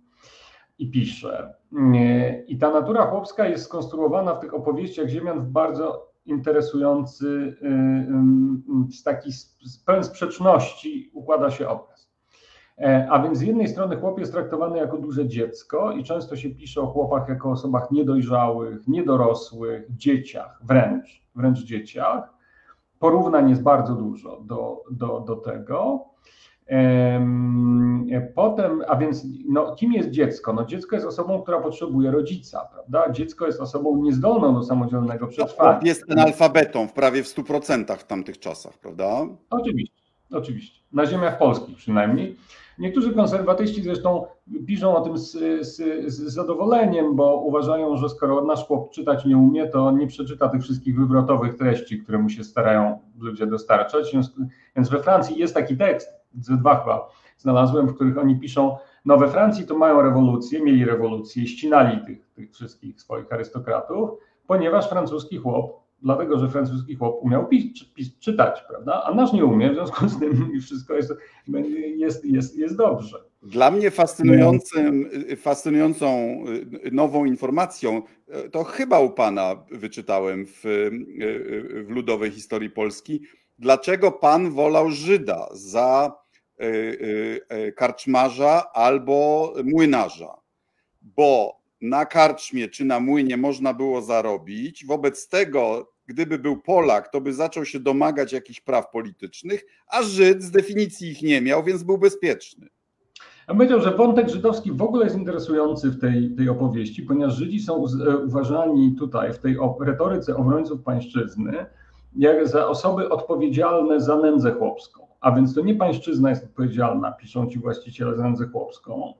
i pisze. Y, I ta natura chłopska jest skonstruowana w tych opowieściach Ziemian w bardzo interesujący, y, z taki pełen sprzeczności układa się obraz. E, a więc z jednej strony chłop jest traktowany jako duże dziecko i często się pisze o chłopach jako osobach niedojrzałych, niedorosłych, dzieciach, wręcz, wręcz dzieciach porównań jest bardzo dużo do, do, do tego. Potem, a więc no, kim jest dziecko? No, dziecko jest osobą, która potrzebuje rodzica, prawda? Dziecko jest osobą niezdolną do samodzielnego no, przetrwania. Jest analfabetą w prawie w 100% w tamtych czasach, prawda? Oczywiście, oczywiście. Na ziemiach polskich przynajmniej. Niektórzy konserwatyści zresztą piszą o tym z, z, z, zadowoleniem, bo uważają, że skoro nasz chłop czytać nie umie, to nie przeczyta tych wszystkich wywrotowych treści, które mu się starają ludzie dostarczać. Więc we Francji jest taki tekst, ze dwa chyba znalazłem, w których oni piszą, no we Francji to mają rewolucję, mieli rewolucję, ścinali tych, tych wszystkich swoich arystokratów, ponieważ francuski chłop dlatego że francuski chłop umiał pis, czytać, prawda? A nasz nie umie, w związku z tym wszystko jest, jest, jest, jest dobrze. Dla mnie fascynującym, fascynującą nową informacją, to chyba u Pana wyczytałem w, w Ludowej Historii Polski, dlaczego Pan wolał Żyda za karczmarza albo młynarza. Bo na karczmie czy na młynie można było zarobić. Wobec tego, gdyby był Polak, to by zaczął się domagać jakichś praw politycznych, a Żyd z definicji ich nie miał, więc był bezpieczny. Ja powiedział, że wątek żydowski w ogóle jest interesujący w tej, tej opowieści, ponieważ Żydzi są e, uważani tutaj w tej retoryce obrońców pańszczyzny jak za osoby odpowiedzialne za nędzę chłopską. A więc to nie pańszczyzna jest odpowiedzialna, piszą ci właściciele za nędzę chłopską.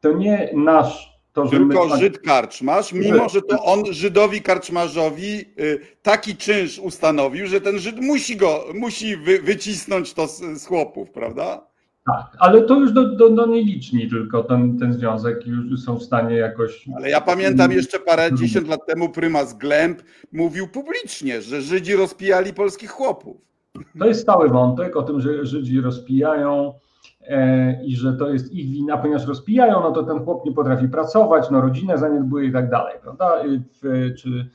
To nie nasz to, Tylko my... Żyd karczmarz, mimo że to on Żydowi karczmarzowi y, taki czynsz ustanowił, że ten Żyd musi go, musi wy, wycisnąć to z, z, chłopów, prawda? Tak, ale to już do, do, do nieliczni tylko ten, ten związek już są w stanie jakoś... Ale ja pamiętam jeszcze parę dziesiąt lat temu prymas Glemp mówił publicznie, że Żydzi rozpijali polskich chłopów. To jest stały wątek o tym, że Żydzi rozpijają E, i że to jest ich wina, ponieważ rozpijają, no to ten chłop nie potrafi pracować, no rodzinę zaniedbuje i tak dalej, prawda? Czy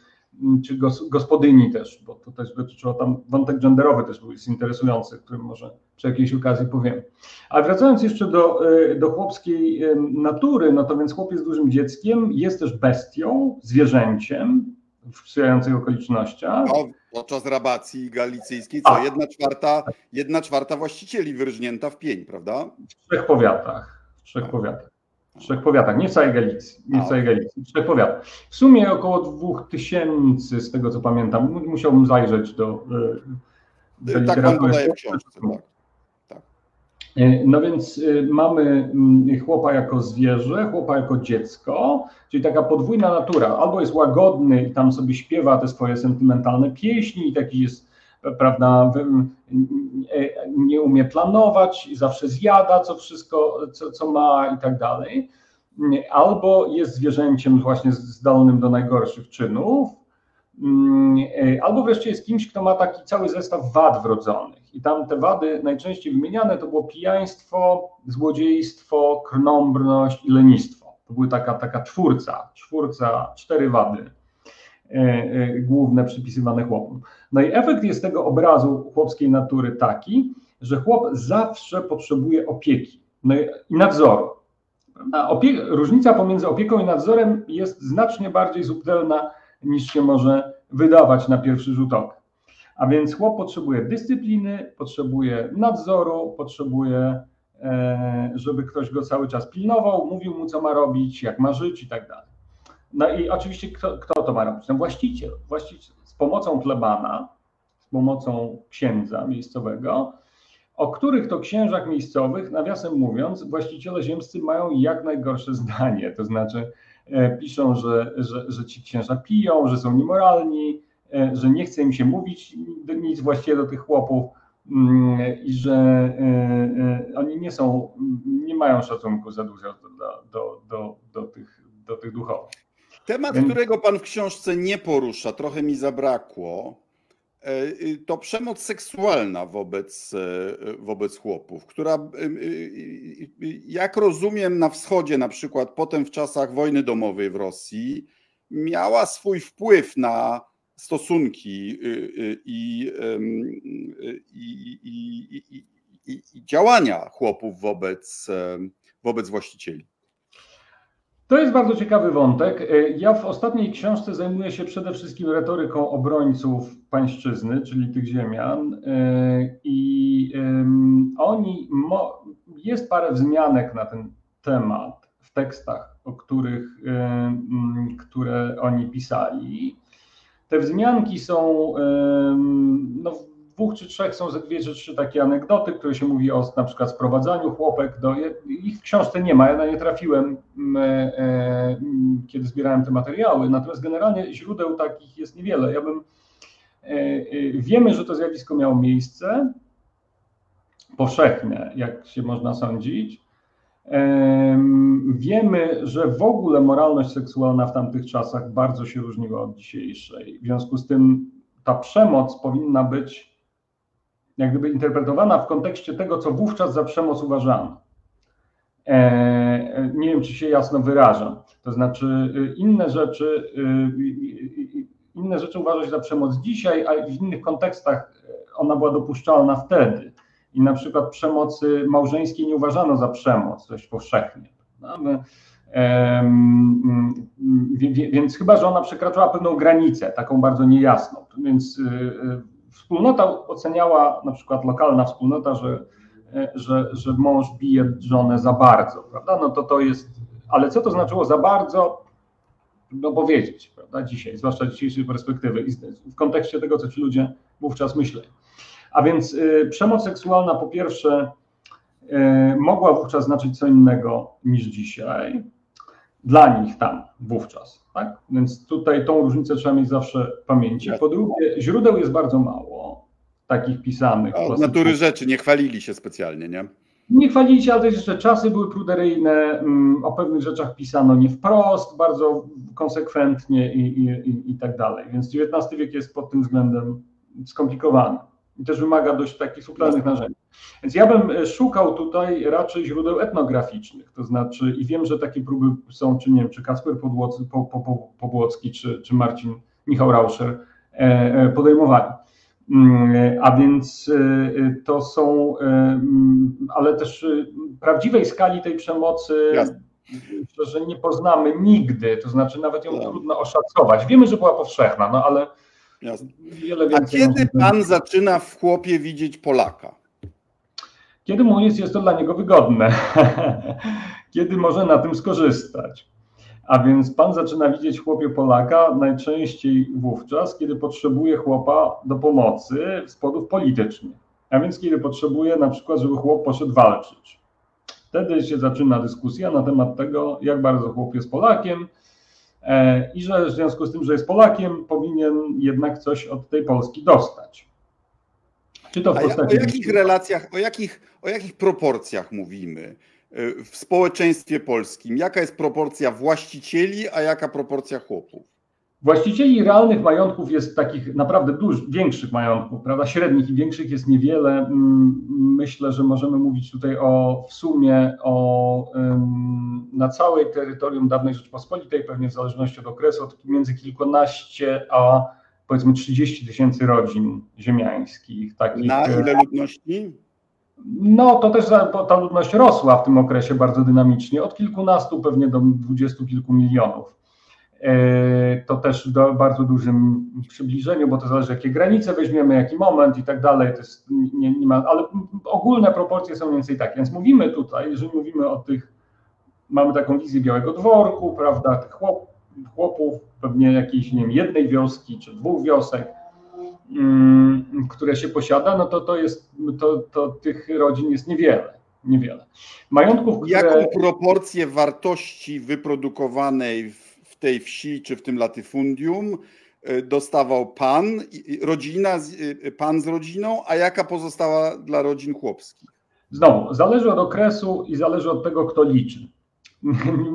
czy gospodyni też, bo to też dotyczyło tam, wątek genderowy też był jest interesujący, którym może przy jakiejś okazji powiem. A wracając jeszcze do, do chłopskiej natury, no to więc chłop jest dużym dzieckiem, jest też bestią, zwierzęciem, w sprzyjających okolicznościach. No, podczas rabacji galicyjskiej, co? Jedna czwarta, jedna czwarta właścicieli wyrżnięta w pień, prawda? W trzech powiatach. W trzech A. powiatach. W trzech powiatach, nie w całej Galicji, nie w całej Galicji, w trzech powiatach. W sumie około dwóch tysięcy, z tego co pamiętam. Musiałbym zajrzeć do, do Tak pan podaje w książce, tak. E, no więc e, mamy mm, chłopa jako zwierzę, chłopa jako dziecko, czyli taka podwójna natura. Albo jest łagodny i tam sobie śpiewa te swoje sentymentalne pieśni i taki jest, prawda, nie umie planować i zawsze zjada co wszystko, co, co ma i tak dalej. Albo jest zwierzęciem właśnie zdolnym do najgorszych czynów, mm, e, albo wreszcie jest kimś, kto ma taki cały zestaw wad wrodzonych i tam te wady najczęściej wymieniane to było pijaństwo, złodziejstwo, krnąbrność i lenistwo. To były taka, taka czwórca, czwórca, cztery wady e, e, główne przypisywane chłopom. No i efekt jest tego obrazu chłopskiej natury taki, że chłop zawsze potrzebuje opieki no i, nadzoru. Opie- różnica pomiędzy opieką i nadzorem jest znacznie bardziej subtelna niż się może wydawać na pierwszy rzut oka. A więc chłop potrzebuje dyscypliny, potrzebuje nadzoru, potrzebuje, e, żeby ktoś go cały czas pilnował, mówił mu, co ma robić, jak ma żyć i tak dalej. No i oczywiście kto, kto to ma robić? No właściciel. właściciel. Z pomocą plebana, z pomocą księdza miejscowego, o których to księżach miejscowych, nawiasem mówiąc, właściciele ziemscy mają jak najgorsze zdanie. To znaczy e, piszą, że, że, że ci księża piją, że są niemoralni, że nie chce im się mówić nic właściwie do tych chłopów mm, i że e, e, oni nie są, nie mają szacunku za dużo do, do, do, do, tych, do tych duchowych. Temat, Więc... którego pan w książce nie porusza, trochę mi zabrakło, y, to przemoc seksualna wobec, wobec chłopów, która, y, y, jak rozumiem, na wschodzie, na przykład potem w czasach wojny domowej w Rosji, miała swój wpływ na stosunki y, y, i, i, i, i działania chłopów wobec, wobec właścicieli. To jest bardzo ciekawy wątek. E, ja w ostatniej książce zajmuję się przede wszystkim retoryką obrońców pańszczyzny, czyli tych ziemian. I oni, jest parę wzmianek na ten temat w tekstach, o których, które oni pisali. Te wzmianki są, no, w dwóch czy trzech są ze dwie czy trzy takie anegdoty, które się mówi o na przykład sprowadzaniu chłopek do. Ich w książce nie ma, ja na nie trafiłem, e, e, kiedy zbierałem te materiały. Natomiast generalnie źródeł takich jest niewiele. Ja bym. E, wiemy, że to zjawisko miało miejsce powszechnie, jak się można sądzić. Wiemy, że w ogóle moralność seksualna w tamtych czasach bardzo się różniła od dzisiejszej. W związku z tym ta przemoc powinna być jak gdyby interpretowana w kontekście tego, co wówczas za przemoc uważano. E, nie wiem, czy się jasno wyrażam. To znaczy, y, inne rzeczy, y, y, inne rzeczy uważa się za przemoc dzisiaj, a w innych kontekstach ona była dopuszczalna wtedy i na przykład przemocy małżeńskiej nie uważano za przemoc dość powszechnie. Więc chyba, że ona przekraczała pewną granicę, taką bardzo niejasną. Więc y, y, wspólnota oceniała, na przykład lokalna wspólnota, że, że, że mąż bije żonę za bardzo, prawda? No to to jest, ale co to znaczyło za bardzo? No powiedzieć, prawda, dzisiaj, zwłaszcza dzisiejszej perspektywy i w kontekście tego, co ci ludzie wówczas myśleli. A więc y, przemoc seksualna po pierwsze y, mogła wówczas znaczyć co innego niż dzisiaj dla nich tam wówczas. Tak? Więc tutaj tą różnicę trzeba mieć zawsze w pamięci. Po drugie, źródeł jest bardzo mało takich pisanych. Od natury rzeczy nie chwalili się specjalnie, nie? Nie chwalili się, ale też jeszcze czasy były pruderyjne, mm, o pewnych rzeczach pisano nie wprost, bardzo konsekwentnie i, i, i, i tak dalej. Więc XIX wiek jest pod tym względem skomplikowany i też wymaga dość takich subtelnych narzędzi. Więc ja bym e, szukał tutaj raczej źródeł etnograficznych, to znaczy i wiem, że takie próby są, czy nie wiem, czy Kasper Podłocki, po, po, Pobłocki, czy, czy Marcin Michał Rauscher podejmowali. Mm, a więc to są, mm, ale też prawdziwej skali tej przemocy Jasne. że nie poznamy nigdy, to znaczy nawet ją no. trudno oszacować. Wiemy, że była powszechna, no ale Jasne. A kiedy pan zaczyna w chłopie widzieć Polaka? Kiedy mu jest, jest to dla niego wygodne, kiedy może na tym skorzystać. A więc pan zaczyna widzieć chłopie Polaka najczęściej wówczas, kiedy potrzebuje chłopa do pomocy z powodów politycznych. A więc kiedy potrzebuje na przykład, żeby chłop poszedł walczyć. Wtedy się zaczyna dyskusja na temat tego, jak bardzo chłop jest Polakiem i że w związku z tym, że jest Polakiem, powinien jednak coś od tej Polski dostać. Czy to w postaci... O jakich relacjach, o jakich, o jakich proporcjach mówimy? Y, w społeczeństwie polskim? Jaka jest proporcja właścicieli, a jaka proporcja chłopów? Właścicieli realnych majątków jest takich naprawdę dużych, większych majątków, prawda? Średnich i większych jest niewiele. Mm, myślę, że możemy mówić tutaj o w sumie o na całej terytorium dawnej Rzeczpospolitej, pewnie w zależności od okresu, od między kilkanaście a powiedzmy 30 tysięcy rodzin ziemiańskich. Takich, na ile ludności? No, to też ta ludność rosła w tym okresie bardzo dynamicznie, od kilkunastu pewnie do dwudziestu kilku milionów. E, to też w bardzo dużym przybliżeniu, bo to zależy, jakie granice weźmiemy, jaki moment i tak dalej. To jest, nie, nie ma, ale ogólne proporcje są mniej więcej takie. Więc mówimy tutaj, jeżeli mówimy o tych, mamy taką wizję Białego Dworku, prawda, tych chłop, chłopów, pewnie jakiejś, nie wiem, jednej wioski czy dwóch wiosek, Mm, które się posiada, no to, to, jest, to, to tych rodzin jest niewiele. Niewiele. Majątków, które... Jaką proporcję wartości wyprodukowanej w tej wsi czy w tym latyfundium y, dostawał pan, rodzina, y, pan z rodziną, a jaka pozostała dla rodzin chłopskich? Znowu, zależy od okresu i zależy od tego, kto liczy.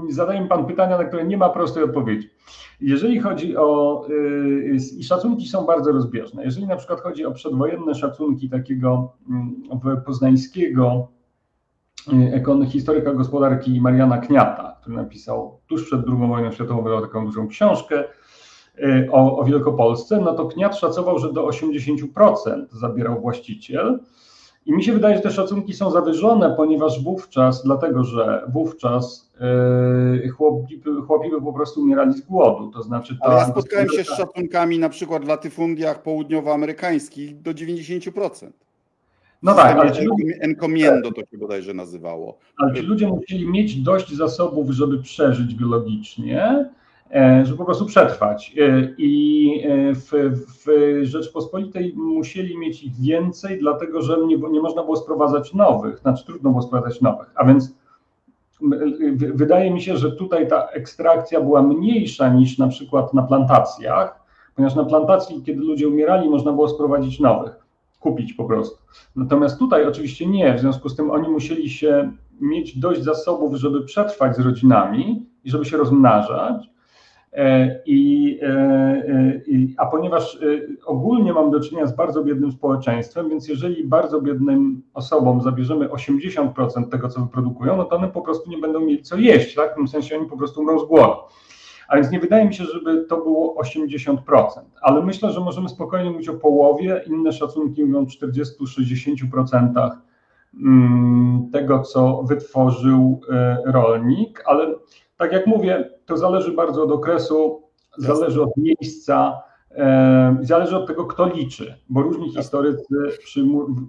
Zadaje mi pan pytania, na które nie ma prostej odpowiedzi. Jeżeli chodzi o, i szacunki są bardzo rozbieżne, jeżeli na przykład chodzi o przedwojenne szacunki takiego mm, poznańskiego y, historyka gospodarki Mariana Kniata, który napisał tuż przed II wojną światową wydał taką dużą książkę y, o, o Wielkopolsce, no to Kniat szacował, że do 80% zabierał właściciel, i mi się wydaje, że te szacunki są zawyżone, ponieważ wówczas, dlatego że wówczas yy, chłopi, chłopi by po prostu umierali z głodu. To znaczy ta, Ale ja spotkałem się z szacunkami na przykład w latyfundiach południowoamerykańskich do 90%. No tak, ale ci ludzie, encomiendo to się bodajże nazywało. Ale ci ludzie musieli mieć dość zasobów, żeby przeżyć biologicznie, E, żeby po prostu przetrwać. E, I e, w, w Rzeczpospolitej musieli mieć ich więcej, dlatego że nie, nie można było sprowadzać nowych, znaczy trudno było sprowadzać nowych. A więc wydaje mi się, że tutaj ta ekstrakcja była mniejsza niż na przykład na plantacjach, ponieważ na plantacji, kiedy ludzie umierali, można było sprowadzić nowych, kupić po prostu. Natomiast tutaj oczywiście nie, w związku z tym oni musieli się mieć dość zasobów, żeby przetrwać z rodzinami i żeby się rozmnażać, E, I, e, e, i, a ponieważ ogólnie mam do czynienia z bardzo biednym społeczeństwem, więc jeżeli bardzo biednym osobom zabierzemy 80% tego, co wyprodukują, no to one po prostu nie będą mieli co jeść, tak? W tym sensie oni po prostu umrą z głodu. A więc nie wydaje mi się, żeby to było 80%, ale myślę, że możemy spokojnie mówić o połowie, inne szacunki mówią 40-60% mm, tego, co wytworzył rolnik, ale tak jak mówię, to zależy bardzo od okresu, zależy od miejsca, e, zależy od tego, kto liczy, bo różni historycy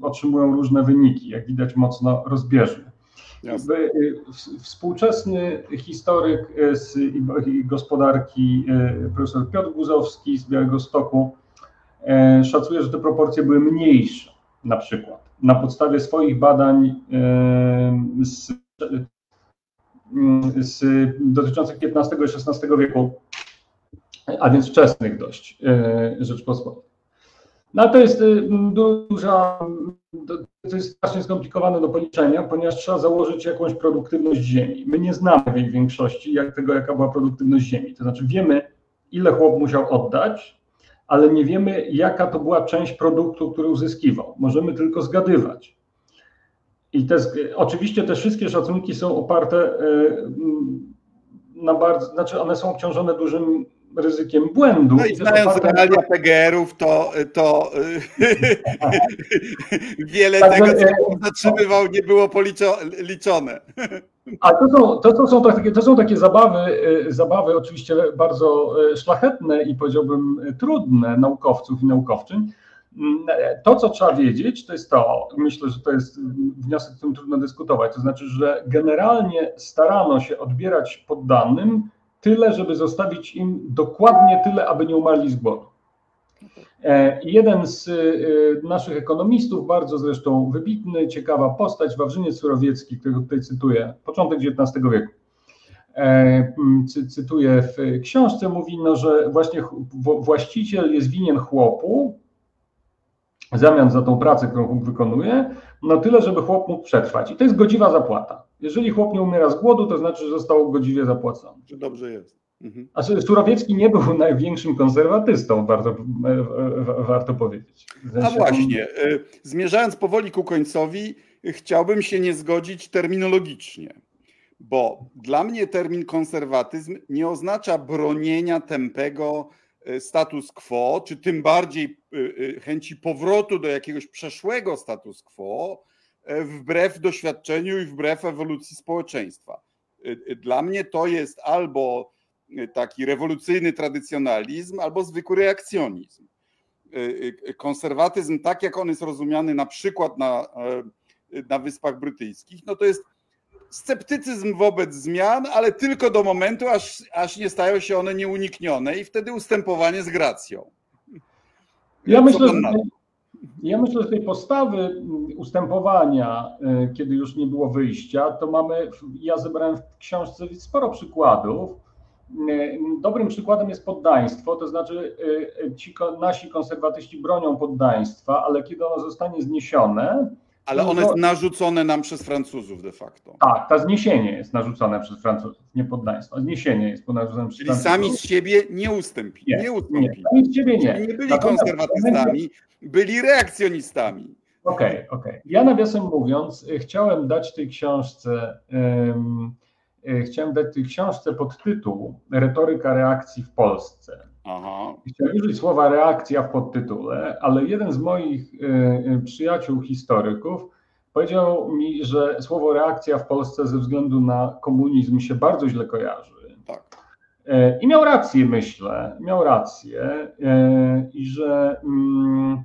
otrzymują różne wyniki, jak widać mocno rozbieżne. Jasne. Współczesny historyk z gospodarki, e, profesor Piotr Guzowski z Białego Stoku, e, szacuje, że te proporcje były mniejsze, na przykład na podstawie swoich badań z Mm, z, dotyczących XV i XVI wieku, a więc wczesnych dość e, Rzeczpospolitej. No to jest y, duża, to jest strasznie skomplikowane do policzenia, ponieważ trzeba założyć jakąś produktywność ziemi. My nie znamy w większości jak tego, jaka była produktywność ziemi. To znaczy wiemy, ile chłop musiał oddać, ale nie wiemy, jaka to była część produktu, który uzyskiwał. Możemy tylko zgadywać. I te, oczywiście te wszystkie szacunki są oparte e, na bardzo, znaczy one są obciążone dużym ryzykiem błędu. No i znając realia PGR-ów, to, to wiele tak, tego, co on zatrzymywał, nie było policzone. A to są, to, to są, takie, to są takie zabawy, zabawy oczywiście bardzo szlachetne i powiedziałbym trudne naukowców i naukowczyń, to, co trzeba wiedzieć, to jest to, myślę, że to jest wniosek, z którym trudno dyskutować, to znaczy, że generalnie starano się odbierać poddanym tyle, żeby zostawić im dokładnie tyle, aby nie umarli z głodu. E, jeden z e, naszych ekonomistów, bardzo zresztą wybitny, ciekawa postać, Wawrzyniec Surowiecki, którego tutaj cytuję, początek XIX wieku, e, cytuję w książce, mówi, no, że właśnie właściciel jest winien chłopu, w zamian za tą pracę, którą wykonuje, no tyle, żeby chłop mógł przetrwać. I to jest godziwa zapłata. Jeżeli chłop nie umiera z głodu, to znaczy, że został godziwie zapłacony. Czy dobrze jest. Mhm. A Surowiecki nie był największym konserwatystą, warto, warto powiedzieć. A właśnie, y, zmierzając powoli ku końcowi, chciałbym się nie zgodzić terminologicznie, bo dla mnie termin konserwatyzm nie oznacza bronienia tępego status quo, czy tym bardziej chęci powrotu do jakiegoś przeszłego status quo, wbrew doświadczeniu i wbrew ewolucji społeczeństwa. Dla mnie to jest albo taki rewolucyjny tradycjonalizm, albo zwykły reakcjonizm. Konserwatyzm, tak jak on jest rozumiany na przykład na, na Wyspach Brytyjskich, no to jest sceptycyzm wobec zmian, ale tylko do momentu, aż, aż nie stają się one nieuniknione i wtedy ustępowanie z gracją. Ja myślę, że, ja myślę, że tej postawy ustępowania, y, kiedy już nie było wyjścia, to mamy, ja zebrałem w książce sporo przykładów. Y, dobrym przykładem jest poddaństwo, to znaczy y, ci nasi konserwatyści bronią poddaństwa, ale kiedy ono zostanie zniesione, ale ono jest narzucone nam przez Francuzów de facto. Tak, to zniesienie jest narzucone przez Francuzów, nie poddaństwo. Zniesienie jest narzucone przez Czyli Francuzów. sami z siebie nie ustąpili. Nie, nie, ustąpili. nie sami z siebie nie. nie byli Natomiast konserwatystami, byli reakcjonistami. Okej, okay, okej. Okay. Ja nawiasem mówiąc, y, chciałem dać tej książce, um, chciałem dać tej książce pod tytuł Retoryka reakcji w Polsce. Aha. Chciałem użyć słowa reakcja w podtytule, ale jeden z moich y, y, przyjaciół historyków powiedział mi, że słowo reakcja w Polsce ze względu na komunizm się bardzo źle kojarzy. Y, I miał rację, myślę, miał rację, i że, mm,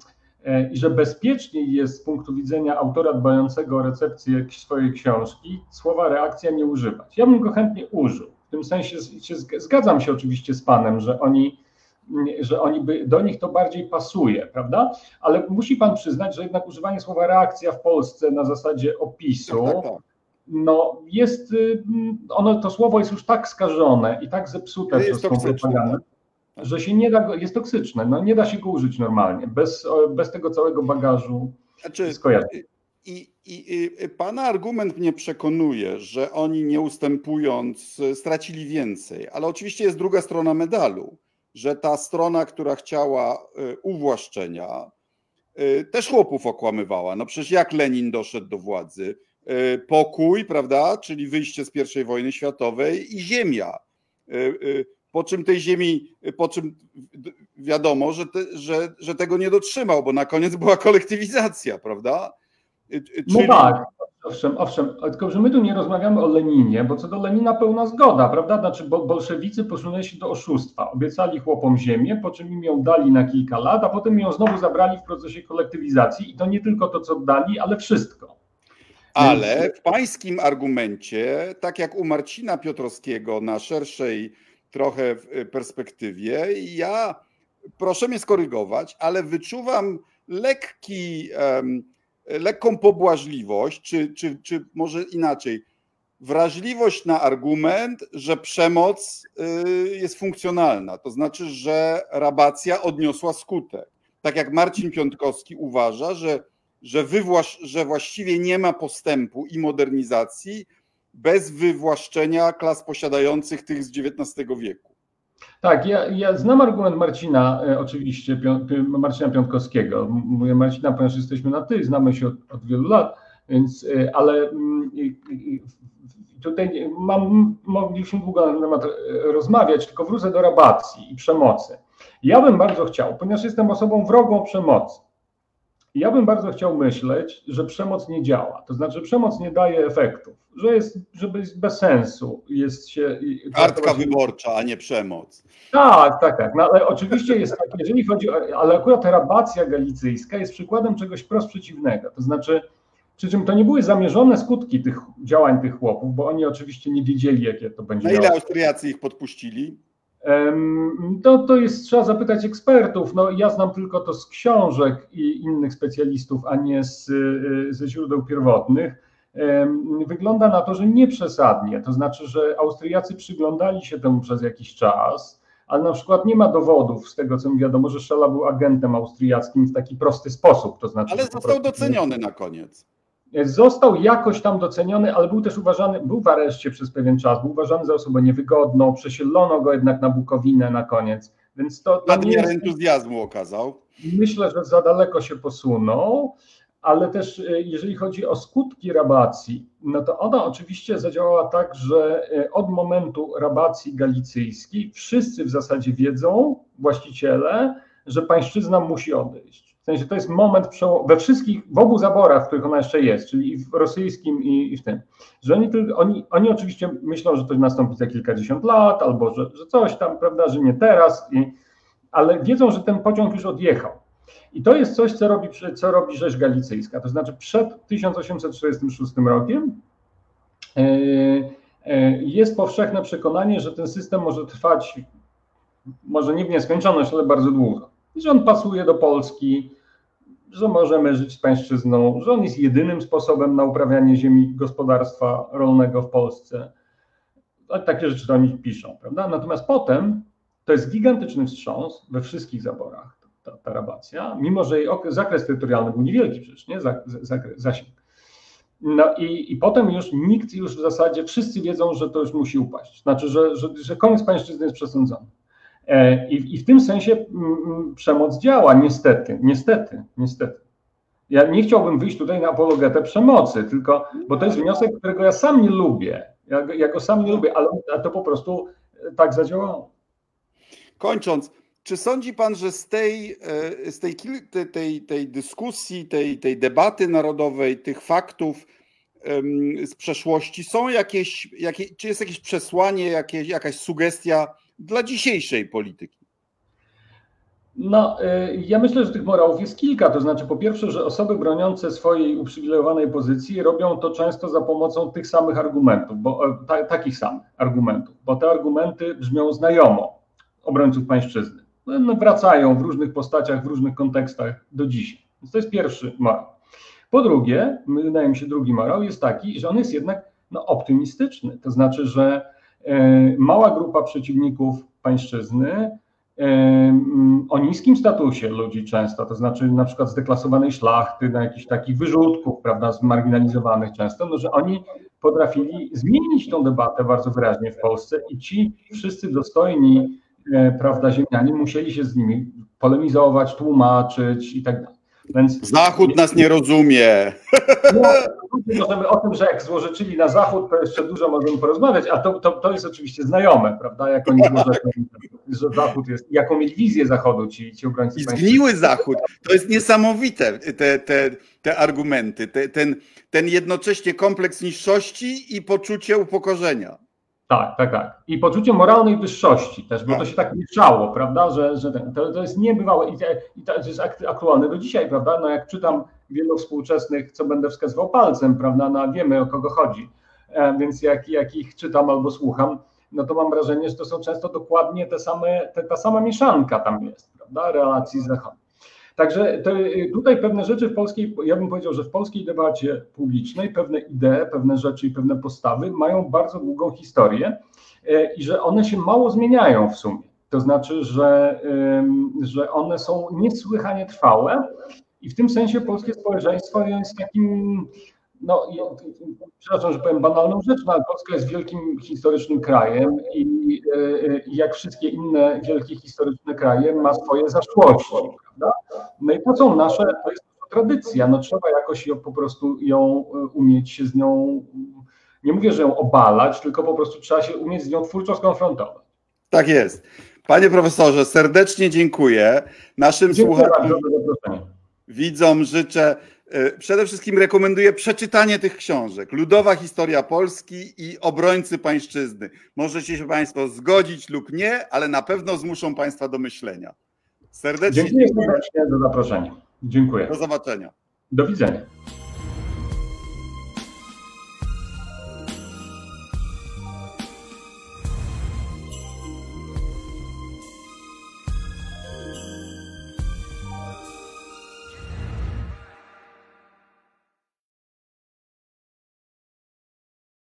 i że bezpieczniej jest z punktu widzenia autora dbającego o recepcję swojej książki słowa reakcja nie używać. Ja bym go chętnie użył. W tym sensie zgadzam się oczywiście z Panem, że oni że oni by, do nich to bardziej pasuje, prawda? Ale musi pan przyznać, że jednak używanie słowa reakcja w Polsce na zasadzie opisu, tak, tak, tak. No jest, y, ono, to słowo jest już tak skażone i tak zepsute przez tą propagandę, że się nie da, jest toksyczne, no nie da się go użyć normalnie, bez, bez tego całego bagażu znaczy, skojarzeń. I, i, I pana argument mnie przekonuje, że oni nie ustępując stracili więcej, ale oczywiście jest druga strona medalu że ta strona, która chciała y, uwłaszczenia, y, też chłopów okłamywała. No przecież jak Lenin doszedł do władzy? Y, pokój, prawda, czyli wyjście z I wojny światowej i ziemia. Po czym tej ziemi, po czym wiadomo, że, te, że, że tego nie dotrzymał, bo na koniec była kolektywizacja, prawda? No czyli... No tak, Owszem, owszem, tylko że my tu nie rozmawiamy o Leninie, bo co do Lenina pełna zgoda, prawda? Znaczy bolszewicy posunęli się do oszustwa. Obiecali chłopom ziemię, po czym im ją dali na kilka lat, a potem ją znowu zabrali w procesie kolektywizacji i to nie tylko to, co dali, ale wszystko. Ale w pańskim argumencie, tak jak u Marcina Piotrowskiego na szerszej trochę perspektywie, ja, proszę mnie skorygować, ale wyczuwam lekki... Lekką pobłażliwość, czy, czy, czy może inaczej, wrażliwość na argument, że przemoc y, jest funkcjonalna. To znaczy, że rabacja odniosła skutek. Tak jak Marcin Piątkowski uważa, że, że, wywłasz, że właściwie nie ma postępu i modernizacji bez wywłaszczenia klas posiadających tych z XIX wieku. Tak, ja, ja znam argument Marcina, e, oczywiście, Marcina Piątkowskiego. Mówię Marcina, ponieważ jesteśmy na ty, znamy się od, od wielu lat. Więc, ale tutaj mam, mogliśmy długo na temat rozmawiać, tylko wrócę do rabacji i przemocy. Ja bym bardzo chciał, ponieważ jestem osobą wrogą przemocy, ja bym bardzo chciał myśleć, że przemoc nie działa. To znaczy, przemoc nie daje efektów, że jest, żeby jest bez sensu. Jest się. Kartka wyborcza, a nie przemoc. Tak, tak, tak. No, ale oczywiście jest tak, jeżeli chodzi o. Ale akurat rabacja galicyjska jest przykładem czegoś wprost przeciwnego. To znaczy, przy czym to nie były zamierzone skutki tych działań tych chłopów, bo oni oczywiście nie wiedzieli, jakie to będzie. Na ile Austriacy ich podpuścili? To, to jest, trzeba zapytać ekspertów. No, ja znam tylko to z książek i innych specjalistów, a nie z, y, ze źródeł pierwotnych. Wygląda na to, że nie przesadnie. To znaczy, że Austriacy przyglądali się temu przez jakiś czas, ale na przykład nie ma dowodów z tego, co mi wiadomo, że Szela był agentem austriackim w taki prosty sposób. To znaczy, ale został doceniony na koniec. Został jakoś tam doceniony, ale był też uważany, był w areszcie przez pewien czas, był uważany za osobę niewygodną, przesielono go jednak na Bukowinę na koniec. Więc to, to nie jest... entuzjazmu okazał. Myślę, że za daleko się posunął, ale też e, jeżeli chodzi o skutki rabacji, no to ona oczywiście zadziałała tak, że e, od momentu rabacji galicyjskiej wszyscy w zasadzie wiedzą, właściciele, że pańszczyzna musi odejść w sensie to jest moment we wszystkich, w obu zaborach, w których ona jeszcze jest, czyli w rosyjskim i, i w tym, że oni, oni, oni oczywiście myślą, że to nastąpi za kilkadziesiąt lat, albo że, że coś tam, prawda, że nie teraz, i, ale wiedzą, że ten pociąg już odjechał. I to jest coś, co robi, co robi Rzesz Galicyjska. To znaczy przed 1846 rokiem e, e, jest powszechne przekonanie, że ten system może trwać, może nie w nieskończoność, ale bardzo długo że on pasuje do Polski, że możemy żyć z pańszczyzną, że on jest jedynym sposobem na uprawianie ziemi gospodarstwa rolnego w Polsce. Takie rzeczy to oni piszą, prawda? Natomiast potem to jest gigantyczny wstrząs we wszystkich zaborach, ta, ta rabacja, mimo że jej zakres terytorialny był niewielki przecież, nie? Zakres, zasięg. No i, i potem już nikt już w zasadzie, wszyscy wiedzą, że to już musi upaść. Znaczy, że, że, że koniec pańszczyzny jest przesądzony. E, I, w tym sensie mm, mm, przemoc działa, niestety, niestety, niestety. Ja nie chciałbym wyjść tutaj na apologetę przemocy, tylko, bo to jest wniosek, którego ja sam nie lubię. Ja, ja go sam nie lubię, ale to po prostu e, tak zadziałało. Kończąc, czy sądzi pan, że z tej, e, z tej, tej, tej dyskusji, tej, tej debaty narodowej, tych faktów z przeszłości są jakieś, jakieś czy jest jakieś przesłanie, jakieś, jakaś sugestia dla dzisiejszej polityki? No, y, ja myślę, że tych morałów jest kilka. To znaczy, po pierwsze, że osoby broniące swojej uprzywilejowanej pozycji robią to często za pomocą tych samych argumentów, bo e, ta, takich samych argumentów, bo te argumenty brzmią znajomo obrońców pańszczyzny. No, no, wracają w różnych postaciach, w różnych kontekstach do dzisiaj. Więc to jest pierwszy morał. Po drugie, wydaje mi się, drugi morał jest taki, że on jest jednak no, optymistyczny. To znaczy, że mała grupa przeciwników pańszczyzny e, mm, o niskim statusie ludzi często, to znaczy na przykład zdeklasowanej szlachty, na jakichś takich wyrzutków, prawda, zmarginalizowanych często, no, że oni potrafili zmienić tą debatę bardzo wyraźnie w Polsce i ci wszyscy dostojni, e, prawda, ziemianie musieli się z nimi polemizować, tłumaczyć i tak dalej. Więc... Zachód nas nie rozumie. No, możemy o tym, że jak złożyczyli na Zachód, to jeszcze dużo możemy porozmawiać, a to, to, to jest oczywiście znajome, prawda? Jak oni złożyli, że Zachód jest, jaką mieli wizję Zachodu ci, ci obrońcy I zgniły Zachód. To jest niesamowite, te, te, te argumenty, te, ten, ten jednocześnie kompleks niższości i poczucie upokorzenia. Tak, tak, tak. I poczucie moralnej wyższości też, bo to tak. się tak mieszało, prawda, że, że ten, to, to jest niebywałe i, te, i to jest aktualne do dzisiaj, prawda, no jak czytam wielu współczesnych, co będę wskazywał palcem, prawda, no wiemy o kogo chodzi, e, więc jak, jak ich czytam albo słucham, no to mam wrażenie, że to są często dokładnie te same, te, ta sama mieszanka tam jest, prawda, relacji z Zachodem. Także y, tutaj pewne rzeczy w polskiej, ja bym powiedział, że w polskiej debacie publicznej pewne idee, pewne rzeczy i pewne postawy mają bardzo długą historię e, i że one się mało zmieniają w sumie. To znaczy, że, że one są niesłychanie trwałe i w tym sensie polskie społeczeństwo jest takim no, przepraszam, że powiem banalną rzecz, no, ale Polska jest wielkim historycznym krajem i, e, i jak wszystkie inne wielkie historyczne kraje ma swoje zaszłości, prawda? No i to są nasze, to jest tradycja, no trzeba jakoś ją, po prostu ją e, umieć się z nią, nie mówię, że ją obalać, tylko po prostu trzeba się umieć z nią twórczo skonfrontować. Tak jest. Panie profesorze, serdecznie dziękuję. Naszym Dziękuję słuchaczom, widzom życzę, przede wszystkim rekomenduję przeczytanie tych książek. Ludowa historia Polski i Obrońcy Pańszczyzny. Możecie się Państwo zgodzić lub nie, ale na pewno zmuszą Państwa do myślenia. Serdecznie Dziękuję dziękuję. serdecznie za zaproszenie. Dziękuję. Do zobaczenia. Do widzenia.